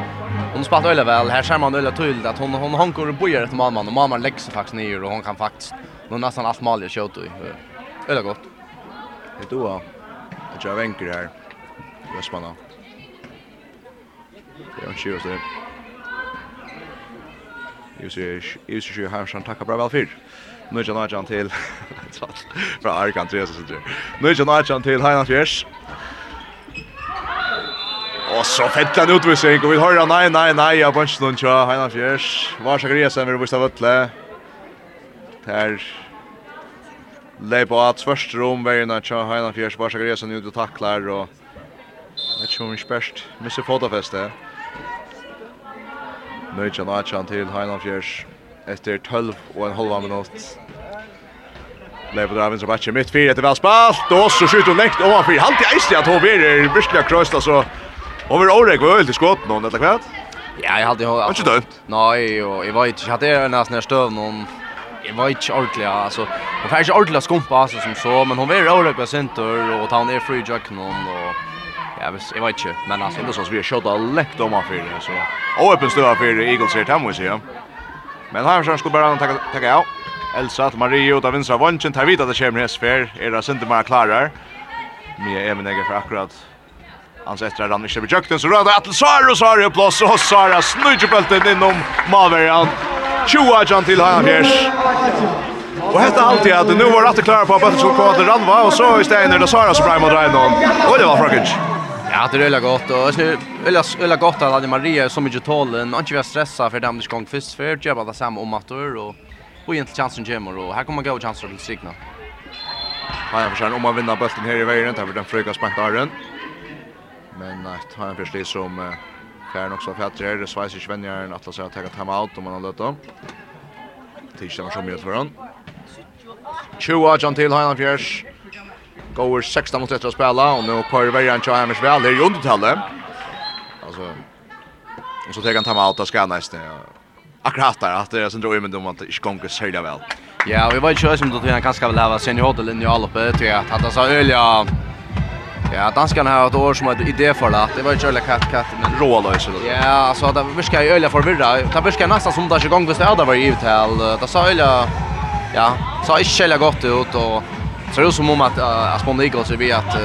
hon spelar öle väl. Här ser man öle tydligt att hon hon hankar och bojar ett mamman och mamman lägger sig faktiskt ner och hon kan faktiskt nu nästan allt mål i skott och öle gott. Det då. Jag tror vänker här. Jag spannar. Det är en tjur så. Jag ser jag ser ju här som tackar bra väl för. Nu är jag till fra Arkan 3 så sitter. Nu är jag till Heinan Fjärs. Och så fett den utvisning och vi har nej nej nej jag bunch lunch tjå Heinan Fjärs. Var så grej sen vi måste vattla. Där Lei på at första rum vägen att tjå Heinan Fjärs var så grej sen ut och tacklar och Jag tror inte bäst. Missar fotofäste. Nøytjan Atjan til <laughs> Heinan Fjers etter 12 og en halva minutt. Lever av vinstra backen mitt fyra till välspalt och så skjuter hon längt ovanför. Halt i isen att hon blir virkelig kröst alltså. Hon vill Oreg var öl till skott någon eller kvart. Ja, jag hade jag. Inte dömt. Nej, och jag var inte hade jag nästan stöv någon. Jag var inte ordentlig alltså. Hon färs ordentligt skumpa alltså som så, men hon vill Oreg på center och ta hon är fri jack någon och Ja, visst, jag vet inte, men alltså det så som vi har all lätt om han för det så. Och öppen stöva för Eagles här må vi ja. Men här så skulle bara ta ta ja. Elsa til Mario, av vinstra vannsjen, tar vidt at det kommer hesfer, er det synder man klarer. Mia Emen Eger for akkurat Hans etter er han ikke bejøkten, så rødde Atle Sara og Sara plass, og Sara snudger bølten innom Malverian. Tjoa Jan til Havjers. Og hette alltid at nu var Atle klara på at Bøtten skulle komme til Ranva, og så i stedet er det Sara som blei mot Reinon. Och det var frakkert. Ja, det är gott och nu är det gott att Anna Maria är så mycket tålen. Han inte vill stressa för dem det gång först för jag bara samma om att och och egentligen chansen kommer och här kommer gå chanser till Signa. Han försöker om man vinner bulten här i vägen tar för den fröka spänt Arren. Men nej, ha en förstås som Karen också fjätter det svajs i svänjaren att låta sig ta time out om man har lötta. Tisdagen som mycket för honom. 20 John till Highland Fjärs. Går 16 mot 1 att spela och nu kör Verjan Chaimes väl Det är ju undertalet. Alltså Och så tar han time out och ska nästa akkurat där att det är sen drog men de att inte gånger så väl. Ja, vi var ju sjö som då tror jag kanske väl ha seniorhotellen i Alpe tror jag att han sa ölja. Ja, danskarna har ett år som ett idé för det. Det var ju själva katt katt men rålös då. Ja, alltså det viskar ju ölja förvirra. Det viskar nästan som där gång visst det var givet till Det sa ölja ja, sa inte själva gott ut och så det som om att uh, Asponda Eagles vi att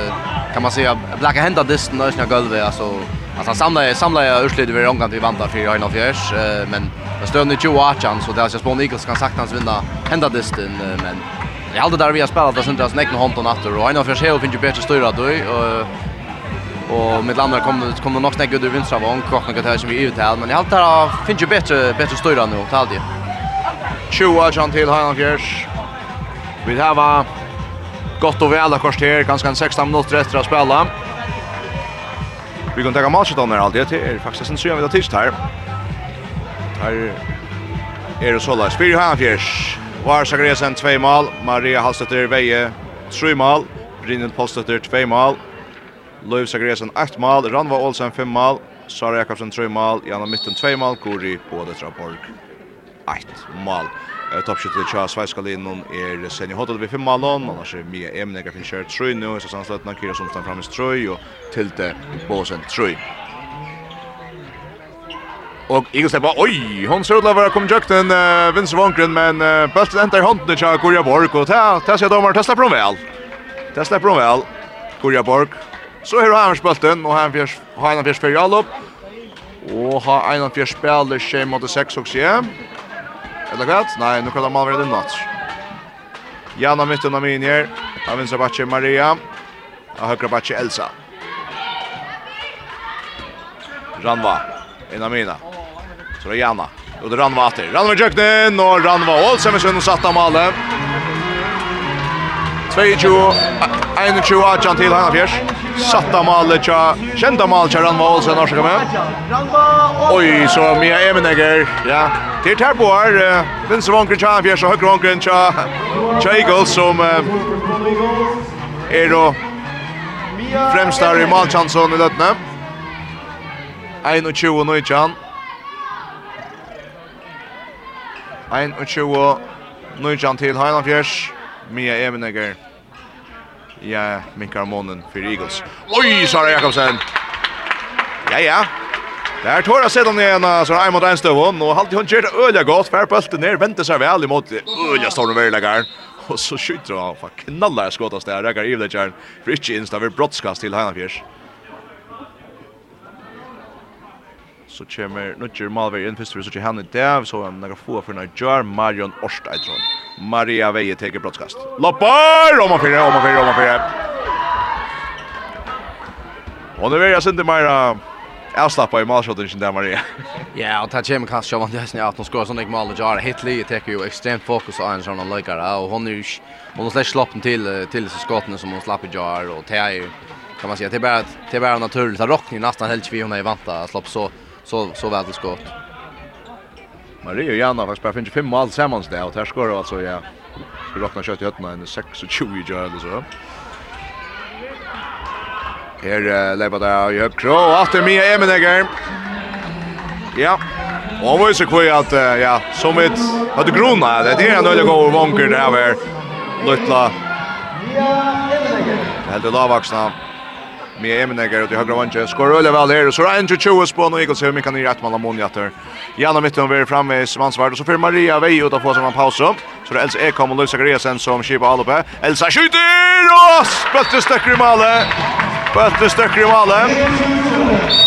kan man säga blacka hända disten när jag golvet alltså Alltså samla samla urslit vi rongan vi vantar för jag har men Jag nu ju Watchan så där jag spår Eagles kan sagt hans vinna hända distin men jag hade där vi har spelat där sent näcken hand och natter och en av för sig och finns ju bättre styra då och och med andra kommer kommer nog snägga under vinstra vån och något här som vi ut här men jag har där finns ju bättre bättre styra nu och tag det. Chua John till Hanan Fjärs. Vi har gott och väl kort här ganska 16 minuter efter att spela. Vi kan ta matchen då när allt det är faktiskt sen syn vi har att här. Her er det såla. Spyr Hanfjers. Var Sagresen 2 mål. Maria Halstetter Veje 3 mål. Brynhild Polstetter 2 mål. Løv Sagresen 8 mål. Ranva Olsen 5 mål. Sara Jakobsen 3 mål. Janna Mytten 2 mål. Guri Bådetra Borg 8 mål. til Tja Sveiskalinon er Senja Hotel ved 5 mål. Annars er Mia Emnegar finnes kjørt 3 nu. Så sannslet Nakira Somstan fremmes 3 og Tilte Båsen 3. Og Eagles er bare, oi, hon ser ut att vara kommit jökt en uh, Vince Vonkren, men uh, bulten ändrar hånden til Gorja Borg, og och där ser domaren, där släpper hon väl. Där slipper hun vel, Gorja Borg. Så här har han bulten, og han har en fjärs för opp. Og har en fjers spiller skje mot 6 og tjej. Eller vad? Nej, nu kallar man väl den match. Janna mitten av minjer, av vinstra batje Maria, av høyre batje Elsa. Ranva, en av mina. Så det Trojana. Och det Ranva åter. Ranva Jöknen och Ranva Olsen med sjön satta målet. 22 21 Jan till Hanna Fjärs. Satta målet tja. Kända mål tja Ranva Olsen har med. Oj så Mia Emenegger. Ja. Det tar på här vänster vankren tja Fjärs och höger vankren tja. Tja Eagles som är då främst där i målchansen i Lötne. 21 och 19. 21, Nujjan til Heilandfjers, Mia Evenegger. Ja, Mikael Månen for Eagles. Oi, Sara Jakobsen! Ja, ja. Det er tåra sedan igjen, så er mot Einstøvån, og halte hun kjert øyla godt, fær bølte ned, venter seg vel imot øyla storm verlegaren, og så skyter han, for knallar skotast der, rekker ivlegaren, for ikke innstaver brottskast til Heilandfjers. så kommer Nutcher Malver inn først, så kommer han i det, så han nægge få for når Jar Marion Orsteidron. Maria Veie teker brottskast. Loppar! Om han fyrre, om han fyrre, om han fyrre. <laughs> Og det vil jeg sende meg avslappa i sin där Maria. Ja, och ta Jim kanske jag vann det att hon skorar sån mål och jar hit Lee tar ju extremt fokus på en sån likare och hon är hon har släppt slappen till till så skotten som hon slapp i jar och tar ju kan man säga det är bara det är bara naturligt att rockning nästan helt vi hon är vanta slappa så så så väl det skott. Maria och Janna faktiskt bara finns fem mål tillsammans där och här skorar alltså ja. Vi räknar kött i hötterna en 26 i gör eller så. Här lever där i höpp krå och åter Mia Emenegger. Ja. Och han var ju så kvar att ja, som ett hade grona. Det är en öliga gåva vanker där över. Lutla. Helt lavaxna med Emenegger och i högra vänster. Skor öle väl här så så Andrew Chewis på och Eagles hur kan i rätt mellan måljakter. Janna mitten över framme i Svansvärd och så får Maria Vej ut att få sig en paus upp. Så det är Elsa Ekholm och Luisa Gresen som kipa all på. Elsa skjuter och spötter stöcker i malet. Bötte stöcker i malet.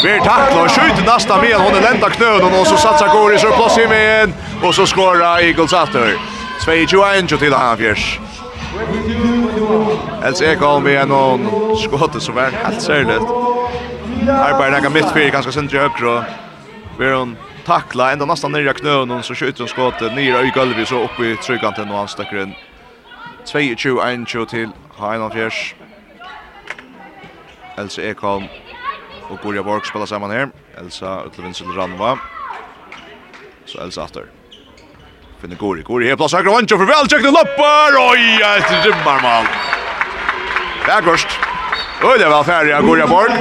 Vi tacklar och skjuter nästa med. Hon är lända knöden och så satsar Goris så plats i med. Och så skorar Eagles efter. 2-21 till Havjers. Ellers er kom vi noen skåte som er helt særlig. Arbeider nekka mitt fyrir ganske sindri høyre. Vi er hun takla enda nesten nirja knøen og så skjuter hun skåte nirja i gulvet så oppi trygganten og han stekker inn. 22-21 til H1-fjers. Elsa Ekholm og Gorja Borg spiller sammen her. Elsa utle Vinsel Ranva. Så Elsa Atter finner Gori. Gori her plass akkurat vantjo for veltjøkne loppar. Oi, et rymmarmal. Det er gorst. Øyla vel ferdig av Gori Aborg.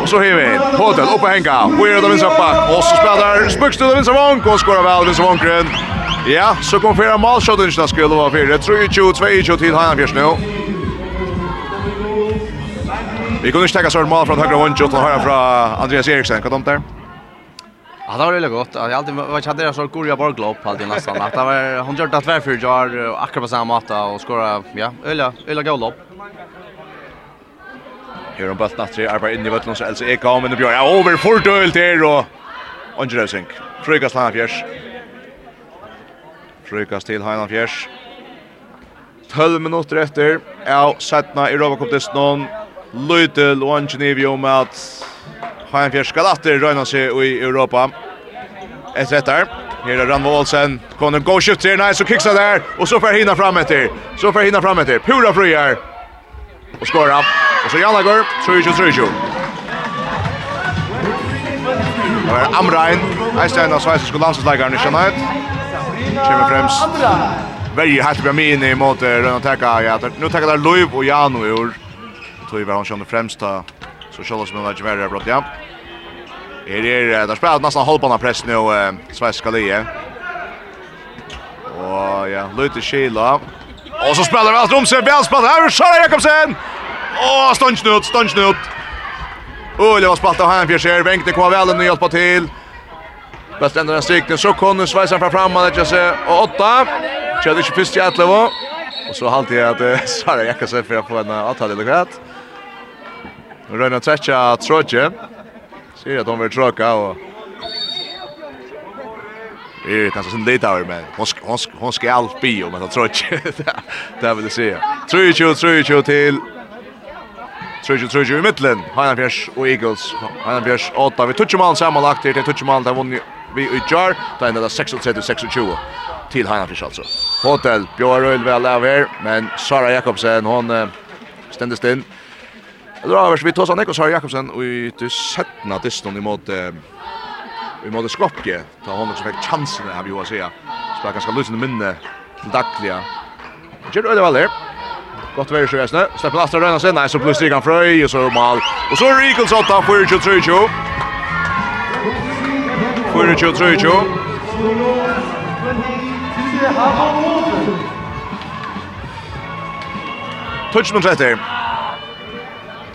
Og så har vi. Hotel oppe henga. Weird av vinstra bak. Og så spiller Spøkstund av vinstra vank. Og skårer vel vinstra vankren. Ja, så kom fyra malshot innsna skulle vara fyra. 3-2, 2-2 till Heinafjärs nu. Vi kunde inte täcka sådant mal från högra vantjo till höra från Andreas Eriksson. Vad tomt där? Ja, det var väldigt gott. Jag alltid var hade jag så goda borglopp alltid nästan. Att det var hon gjorde det tvär för jar akkurat på samma matta och skora ja, ölla ölla gollop. Här om bulten att tre arbetar in i bulten så Elsa Ek men det och Björn. Ja, över fullt öl till och Angelosink. Frukast han fjärs. Frukast till han 12 minutter efter. Ja, sättna i Europa Cup-distan. Lytel og Angenivio med at Heinfjell skal atter røyna seg i Europa. Ett rätt där. Här är Ranvo Olsen. Kommer en god skift til. Nei, så kiksa der. Og så får hinna fram etter. Så får hinna fram etter. Pura fru här. Och skåra. Och så Janna går. 3-2-3-2. Det var Amrein. Eistein av sveitsiske landslagsleikeren i Kjønnøyt. Kjemmer främst. Verje helt bra min i måte Rønna Ja, Nu tekka der Løyv och Janu i år. Tøy var hon kjønner främst. av Så själva som han gör det bra ja. Är det där spelar nästan halvbana press nå, eh, svenska lige. Og ja, Lute Kila. Og så spelar vi alt om seg, väl her er Sara Jakobsen. Åh, stansnut, stansnut. ut. Ulle var spalt av han her, sig. Bänkte vel inn og hjälpa til. Bäst enda den strikten så kunne kommer fra fram fram man sig och åtta. Kjødde ikke først i Atlevo. Og så halt jag att Sara Jakobsen för att få en avtale, eller kvart. Nu røyna trekja Trotje. Ser att hon vill tråka och Det är kanske sin lite av men hon, ska, hon, ska, hon ska allt bli om att tror inte. det vill jag säga. 3-2, 3-2 till 3-2-3-2 i mittlen. Heinanfjers och Eagles. Heinanfjers 8 vi touchar mål sammanlagt till touchar mål där vunnit vi i jar. Där är det 36-26 till Heinanfjers alltså. Hotel Björn Röhl väl av här men Sara Jakobsen hon ständes in. Det var vi tog sånn Ekos Harry Jakobsen og i til settene distan i måte i måte Skopje ta honom som fikk chansen her vi jo å si spela ganske lusende minne til daglige. Gjør det veldig Gott Godt vær i sjøesne Steppen Astra Røyna sin Nei, så blir Stigan Frøy Og så Mal. Og så Rikels 8 4-2-3-2 4-2-3-2 Touch nummer 30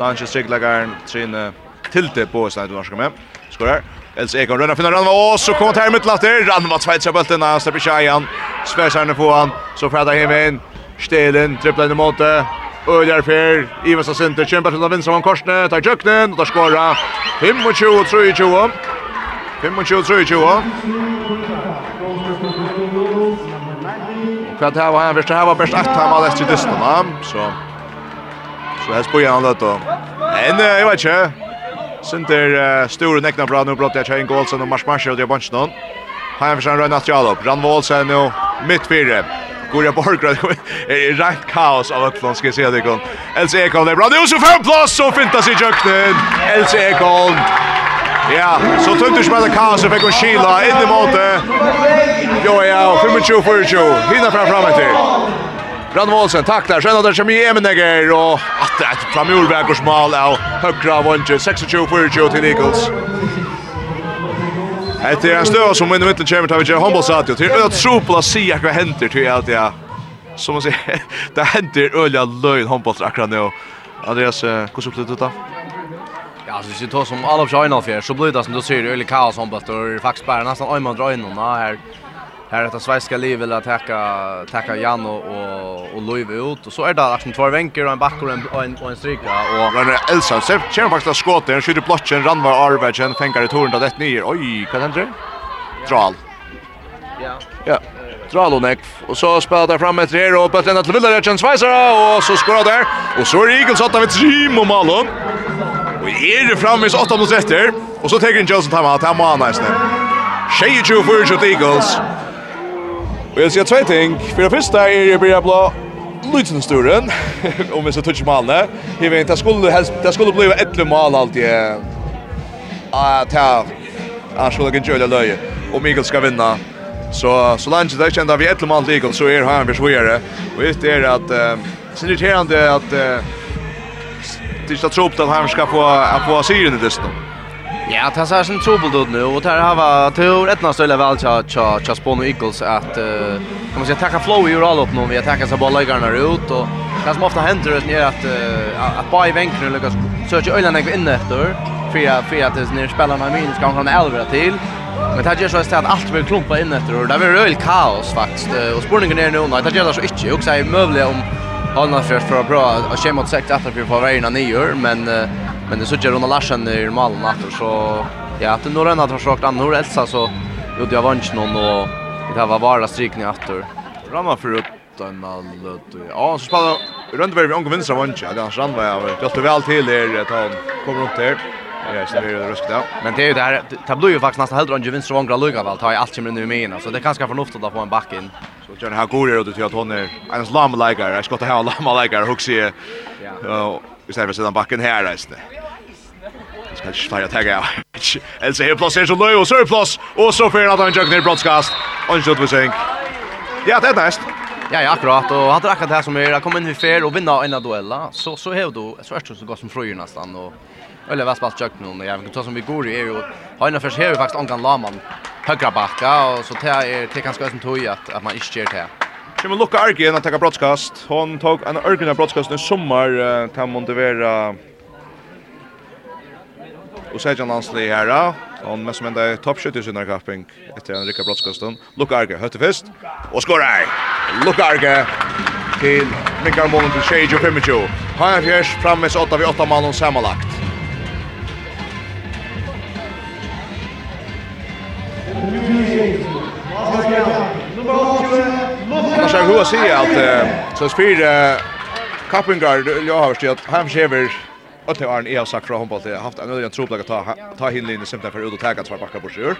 Lange Striglagaren, Trine Tilte på Østland du norske med. Skorar. Else Ekon rønner finner Ranva, og så kommer Termut Latter. Ranva tveitser bølten, han slipper ikke igjen. Sverserne på han, så fredag hjemme inn. Stelen, trippler inn i måte. Øljar Fer, Ivas og Sinter, kjemper til den som om korsene, tar Jøknen, og tar skåra. 25-23. 25-23. Kvart här var han, först här var bäst att han var läst i så Så här spår han det då. Men jag vet inte. Sinter stora näckna bra nu brott jag Chain Golson och Mars Marshall det bunch någon. Här försöker Rönn att jalla upp. Ranvall sen nu mitt fyra. Går jag bort är rätt kaos av Ötland ska se det kon. LC Ekholm det bra nu så fem plats så fintas i jökten. LC Ekholm Ja, så tungt du spela kaos så fick hon skila in i måte. Jo ja, 25-24. Hinna fram fram till. Brann Målsen tacklar, sen har det kommer igen Neger och att det är framurvägers mål av högra vånge 26-24 till Eagles. Det är en stö som vinner mittlen kommer tar vi till Hombolsatio. Det är ett sopla sia vad händer till att jag som man säger <laughs> det händer öliga löjn Hombols akkurat nu. Andreas, hur så blir det då? Ja, så vi tar som alla för så blir det som du säger öliga kaos Hombols då är faktiskt bara nästan en man drar in och här här detta svenska liv vill att tacka tacka Jan och och och Louis ut och så är det liksom två vänker och en back och en och en, och en stryka och Ronne Elsa ser kör faktiskt att skåta en skjuter blocken Ranvar Arvedgen fänkar det torn då det nyer. Oj, vad händer? Dral. Ja. Ja. Dral och Neck och så spelar där fram ett här och bollen till Villarechen Schweizer och så skorar där och så är Eagles åtta vid Trim och Malon. Och är det framme så 8 mot 30 och så tar Johnson timeout här må han nästan. Shea Chu för Eagles. Og jeg sier tvei ting. For det første er jeg blir blå liten sturen, <laughs> om vi så touch malene. Jeg vet, det skulle, det skulle bli ett mal alltid. Ja, ta, jeg skulle ikke gjøre løye. Og Mikkel skal vinna. Så, så langt det er kjent at vi ett mal til så er han for svåre. Og det er at, det er irriterende at, det er ikke tro på at han skal få, få syren i distan. Ja, det ser sin trubbel ut nu och där har var tur ett nästa väl cha cha cha Spon Eagles att uh, kan man säga attacka flow i all upp nu vi attackar så bollar garna ut och det som ofta händer är att uh, att bara i vänken lyckas söka ölen jag inne efter för att för att det när spelarna minns kan han elva till Men det gör så att allt blir klumpa in efter och det blir öl kaos faktiskt och spårningen är nu nej det gör så inte och så är möjligt om Hanna för för bra och schemat sagt att för på vägen ner men Men det såg gör Ronald Larsen i malen efter så ja, att några andra har försökt andra Nor Elsa så gjorde jag vann någon och det här var bara strykning efter. Ramma för upp den all Ja, så spelar Rönnberg vi omgår vänstra vanja. Det annars rann var jag. Just det väl till det att han kommer upp där. Ja, så det är ruskigt. Men det är ju det där tablo ju faktiskt nästan hellre än vänstra vanja lugga väl. Ta i allt som nu med in så det kanske förnuftigt att få en back in. Så kör här går det ut till att hon är en slam likare. Jag ska ta här lama slam likare Ja. Ja. vi istället för sedan backen här resten. Det är svårt att tagga av. Elsa här plats är så löj och så är plats. Och så får han att han ner broadcast. Och så vi sänk. Ja, det är näst. Ja, ja, akkurat. Och han drar akkurat det här som är att komma in i fer och vinna en av duella. Så, så är det så är det så gott som fröjer nästan. Och Eller vad spalt jag nu. Jag vet inte som vi går i är ju har en förs här faktiskt Ankan Laman högra backa och så tar är det kanske som tog att att man inte ger det. Kimmo Luka Argen att ta broadcast. Hon tog en örgna broadcast i sommar till motivera Och så är han anslig här. Han mest som enda toppskytt i sin kapping efter en rikka brottskosten. Luka Arge, hötte fest. Och skorar! Luka Arge till Mikael Målen till Shage och Pimichu. Har en fjärs framme så 8 vid 8 mannen sammanlagt. Man ska hur säga att så spyr kappingar jag har förstått han skever Och det var en Ea sagt från handboll det haft en öligen troplag att ta ta hinlinjen simpelt för ut och täcka två backar på sjör.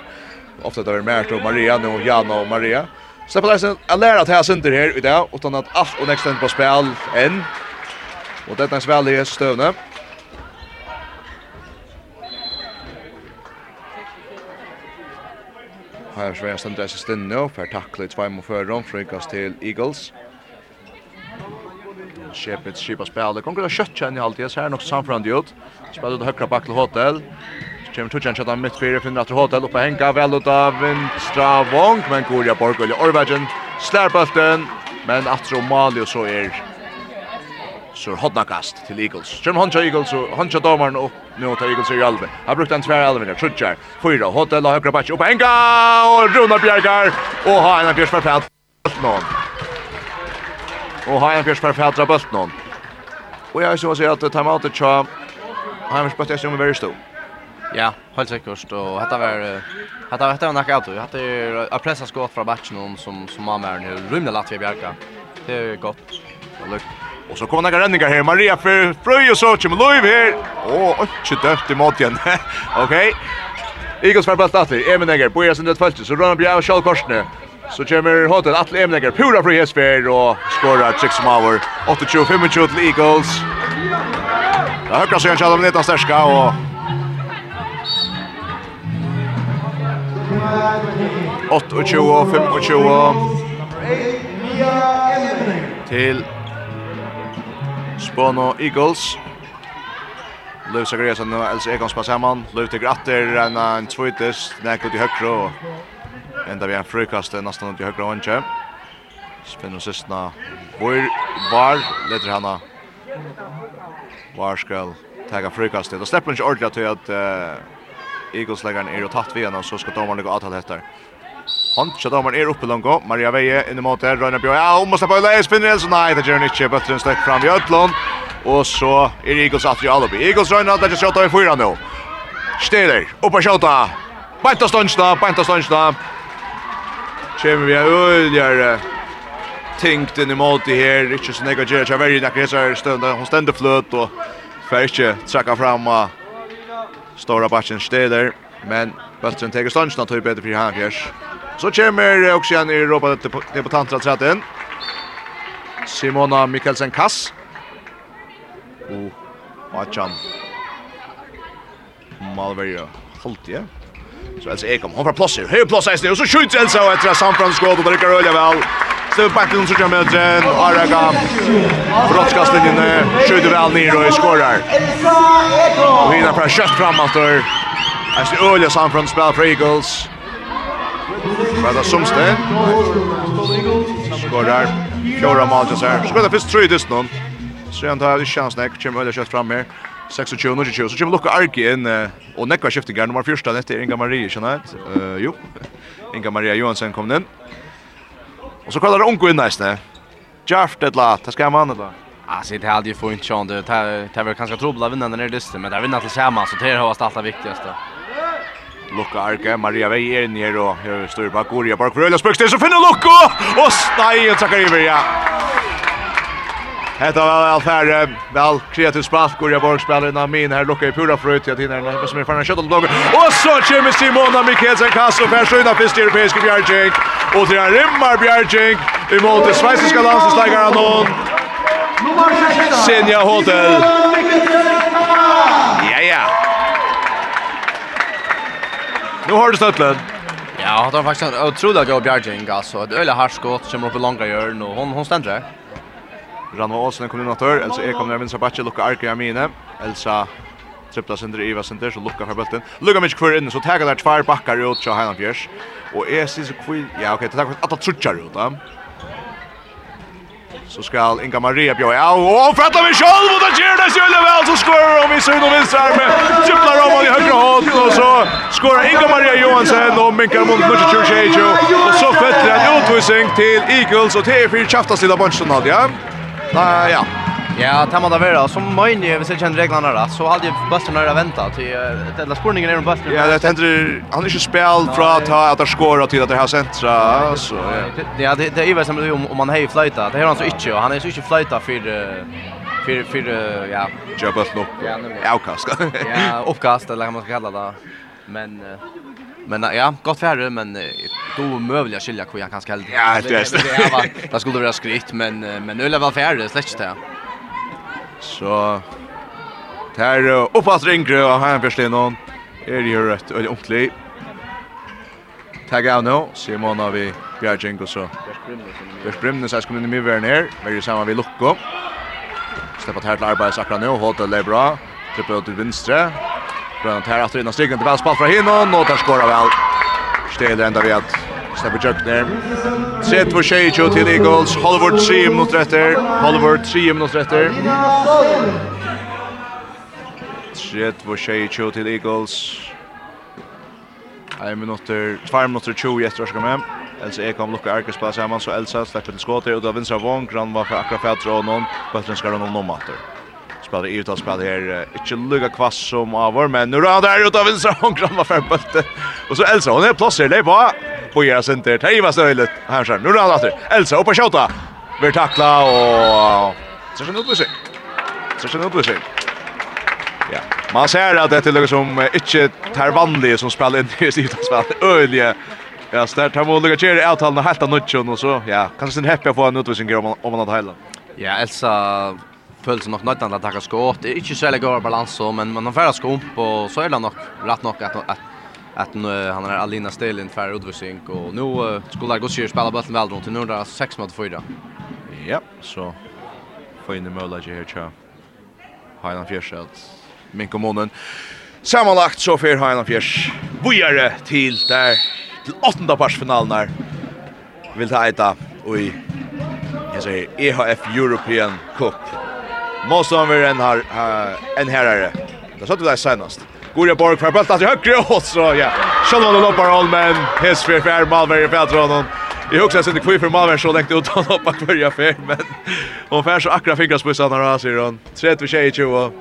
Ofta det är Mert och Maria nu och Jana och Maria. Så på läsen att lära att här center här idag utan att allt och nästa på spel än. Och detta är väl det stövne. Här svär ständer sig stinn nu för tacklet två mot 4 från Frikast till Eagles. Shepard skipa spela. Det kommer att kötta alltid, allt. Jag ser nog samfram ut. Spelar ut högra back till Hotel. Kjem tutjan chatta mitt fyrir finner til hotel uppe henga vel ut av vinstra vong, men Korea Borgul i Orvegen, slærbølten, men atro Mali og så er så hodnakast til Eagles. Kjem hancha Eagles og hancha domaren opp nu til Eagles i alve. Har brukt en tvær alve der, tutjar, fyra, hotel og høgra bach oppe henga, og Runar Bjergar, og ha en av Bjørsberg Nå. Og Heidenfjørs per fædra bøtt noen. Og jeg synes at timeoutet tja Heidenfjørs bøtt er som er veldig stor. Ja, helt sikkert. Og dette var, dette var, dette var nakka av Dette er a pressa skått fra batchen noen som, som mamma med den. Rymne latt vi bjerga. Det er godt. Og lukk. Og så kommer några renningar här. Maria för Fröj och så kommer Löv här. Åh, oh, inte döpt i mot igen. Okej. Eagles Igos för bultatter. Emen Egger. Bojas under ett fältet. Så rör han bjär och kjall korsne. Så kommer hotet Atle Emneger pura fri hesfer och skorar 6 mål. 28-25 till Eagles. Det högra sig kanske de lite starka och 28 25 till Spono Eagles. Lövs Agresen och Elsa Ekons på samman. Löv till gratter en en tvåitis. Näkot i högra och Enda vi en frukast nästan ut i högra vantje. Spinner sistna. Var var leder henne. Var skal tagga frukastet. Då släpper inte ordentligt till att uh, Eagles lägger er och tatt vid henne så ska domaren gå att ha detta. Han så domaren är uppe långt. Maria Veje in i mål där. Röna Björn. Ja, hon måste på läs spinner Nilsson. Nej, det gör han inte. Bötter en stöck fram i Ötlund. Och så är Eagles att i Alibi. Eagles röna där skjuter i fyra nu. Steder. Upp och skjuta. Banta stundsna, banta kommer vi øljare tinkt inn imot i här inte så nekka gjerra, jeg verger nekker hessar stund, hon ständer flöt och fer ikke trekka fram och stora batchen städer men Bøttren teker stundsen at høy bättre för han fjers. Så kommer också igen i Europa debutantra tretten. Simona Mikkelsen Kass. och Machan. Malveria halt Ja. Så Elsa Ekom, hon får plåsser. Høy plåss eisne, Och så skjuter Elsa och og etter Samfrans skåd, och det rykker Ølja vel. Støv Bertlund som kommer den. Araga. Brottskastlinjen skjuter vel ned og skårer. Og hinner fra kjøtt fram etter. öliga San Samfrans spel för Eagles. Bada Sumste. Skårer. Fjora Maljas her. Så går det først trøydest noen. Så han tar kjansnek, kommer öliga kött fram her. 26 och 20 så kommer Luca Arki in och nekva skiftingar nummer 1 efter Inga Marie, känner jag. jo. Inga Maria Johansson kom in. Och så kallar det Onko in nästa. Jeff det la, det ska man då. så det hade ju få inte chans det det var kanske trubbla vinna den där dysten men där til tillsammans så det har varit allt det viktigaste. Lukka Arke, Maria Vei er her og her står bak Goria, bak for Øyla Spøkstid, så finner Lukka! Og nei, og takkar Iver, ja! Hetta var väl färre, väl kreativ spalt går jag bort spelarna min här lockar ju pura fröjt jag tinner men som är fan kött och blogg. Och så kommer Simona Mikkelsen Kasso för sjöna första europeiska bjärjing och det är Rimmar bjärjing emot det svenska landslagslägaren någon. Senja Hotel. Ja ja. Nu har du stöttlen. Ja, det var faktiskt en otroligt god bjärjing alltså. Ett öle harskott som upp i långa hörn och hon hon ständer. Ranva Åsen kommer in åt hör. Elsa kommer när vinstra backen Lukka Arke Amine. Elsa trippla sender Iva sender, så Lukka fra bulten. Lukka mycket kvar inne så tega der tvær bakkar ut til Heinan Fjers. Og Och är så kvill. Ja ok, det för att att trutjar ut. da. Så skal Inga Maria bjöja ja, og fatta vi sjálf, og det gjør det sjølve vel, så skorar om i syn og vinsar med trippla om i høyre hånd, og så skorar Inga Maria Johansen og minkar mot Nusha Church og så fettir en utvisning til Eagles, og til er fyrir kjaftas lilla bunchen, ja. Nej, ja. Ja, ta man det vara som möjligt, vi ser kjenner reglerna där. Så hadde jeg bøsten Buster nära vänta till uh, Eller spurningen är om bøsten. Ja, det hender, han er ju spel fra att ha att skora til att det här sentra så ja. Ja, det det är väl som om om man har fløyta, Det har han så inte och han är så inte flöjta för för för ja, jobbat opp, Ja, avkast. Ja, uppkast eller vad man ska kalla det. Men Men ja, gott färre men då möjliga skilja hur jag kan skall. Ja, det är det. skulle vara skritt men men öle är väl färre släckt det. Så Här uppåt ringer och här förstår någon. Är det ju rätt och ordentligt. Tag av nu, Simon har vi Bjergjeng og så Bjerg Brimnes er skommet inn i mye her Vi er sammen vi Lukko Steppet her til arbeids akkurat nå, holdt det bra Trippet ut til vinstre Brønnant her atter innan strikten til Valspall fra Hinnon, og der skårer vel. Steder enda vi at Stepper Jøkner. 30-22 til Eagles. Hollywood 3 minutter etter, Hollywood 3 minutter mot retter. 30-22 til Eagles. 1 minutter, 2 minutter 20 etter å skal med. Elsa Ekholm lukkar Arkes på sammen, så Elsa slipper til skåter, og da vinner Vong, Grann var akkurat fætter og noen, bøtteren skal ha noen nomater spelar i utan spel här inte lugga kvass som var men nu är där utav en sån granna färbult. Och så Elsa hon är placerad där på på era center. Det var så Här så nu är det åter. Elsa upp och skjuta. Blir tackla och så sen upp sig. Så sen upp sig. Ja. Man ser att det är lugg som inte tar vanliga som spelar in i utan spel. Ölje. Ja, så där tar man lugga ner avtalen helt annat och så ja, kanske sin happy på en utvisning om man om man hela. Ja, Elsa pulsen nok nåt til å takke skått. Det er ikke så god balans men man har færre skump og så er det nok rett nok at, at, at nu han er Alina Stelin utvisning, og nå uh, skulle gå bøtten spela rundt, väl nå er det 6 mot 4. Ja, så får inn i målet här tror jag. Hajna Fjärs att månen. Sammanlagt så för Heinan Fjers Bojare til der til åttenda parsfinalen där. vil ta eita og i jeg sier EHF European Cup Motståndaren har uh, en herrare. Det satt vi där senast. Gorja Borg för bulten till högre och så ja. Själva då loppar all men hiss för för i för Tråden. Jag husar sen det kvui för Malberg så läckte ut honom på kvarja för men hon så akra fingrarspissar när han ser hon. 30 tjejer 20.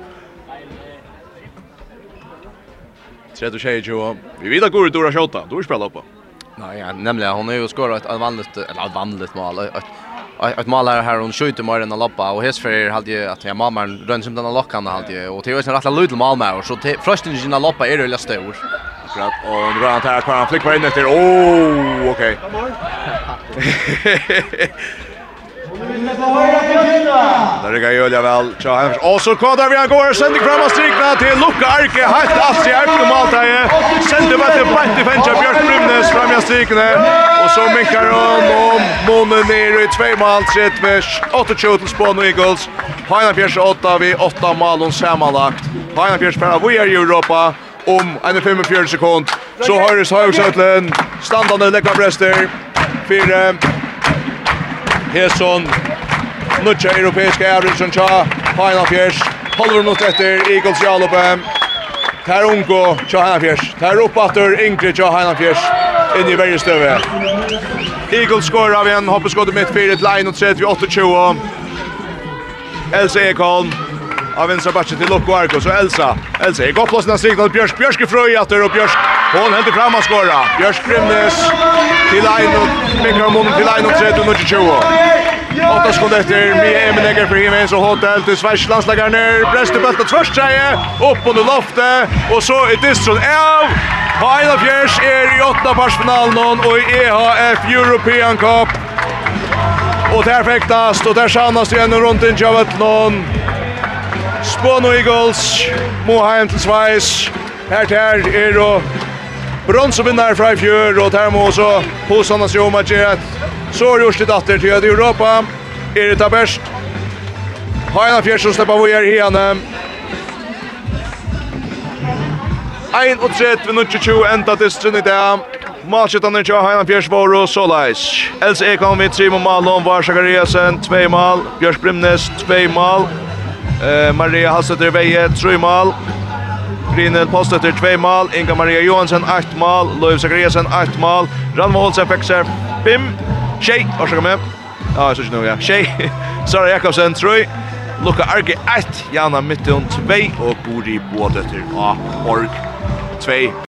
30 tjejer 20. Vi vet att Gorja Dora skjuta. Då spelar upp. Nej, nämligen hon har ju skorat ett vanligt eller ett vanligt mål. Ett ett mål här hon skjuter mer än en lappa och hästfärger hade ju att jag mamma rönn som den här lockan hade ju och det är ju en rätt liten mål med och så frösten sina lappa är det ju stor. Akkurat och nu rör han här kvar han flickar in efter. Oh, okej. <laughs> Där rygger Julia väl. Tja, Hemmers. Och så kodar vi han går. Sender fram och strikna till Luka Arke. Helt alt i Arke Maltaje. Sender bare til Bant i Fensja Bjørk Brumnes fram av strikna. Och så minkar han og månen ner i två mål sett med 8-2 til Spån Eagles. Heina Fjärs 8 vi 8 mål och sammanlagt. Heina Fjärs för vi är i Europa om en 45 sekund. Så Høyres Høyresøtlen, standande lekka brester, fire, Hesson, Nutja europeiska average tja Final Fjers. Halvor minutt etter Eagles Jalope. Ter unko tja heina Fjers. Ter oppatter Ingrid tja heina Fjers. Inn i vergestøve. Eagles skorar av en hoppeskått mitt 4 til 1 og 3 til 28. Elsa Ekholm av venstra backen til Lokko Arko så Elsa Elsa är plass i den signal Bjørsk. Bjørsk i frøy etter. Og Bjørsk. hon hämtar fram och skorar Björsk Grimnes till Aino Mikael Mom till Aino 3 Och 20 Åtta sekunder efter. Mia Emenegger för Jiménez och Hotel till Sveriges landslagare ner. Bräste Bräster bulten tvärstreje. Upp under loftet. Och så är distron av. Haina Fjärs är i åtta parsfinalen och i EHF European Cup. Och där fäktas och där sannas igen runt in Javetlon. Spån och Eagles. Moheim til Sveriges. Her til her er då bronsevinnare fra i fjør, og der må også posene seg om at jeg så er det litt atter til at Europa er det taberst. Heina Fjers som slipper vi her igjen. 1 og 3 ved 22 enda til strønn i dag. Malskjøttene til Heina Fjers var og Solais. Else Ekholm i mål, Malon var Sakariasen, 2 mal. Bjørs Brimnes, 2 mål. Eh, Maria Halsetter Veie, 3 mal. Brynel Post etter 2 mål, Inga Maria Johansen 8 mål, Loiv Zachariasen 8 mål, Ranma Holsen fikk seg 5, Tjej, varsågod med. Ja, jeg synes ikke noe, ja. Tjej, <laughs> Sara Jakobsen 3, Luka Arge 1, Jana Mittun 2 og Bori Bådøtter av Borg 2.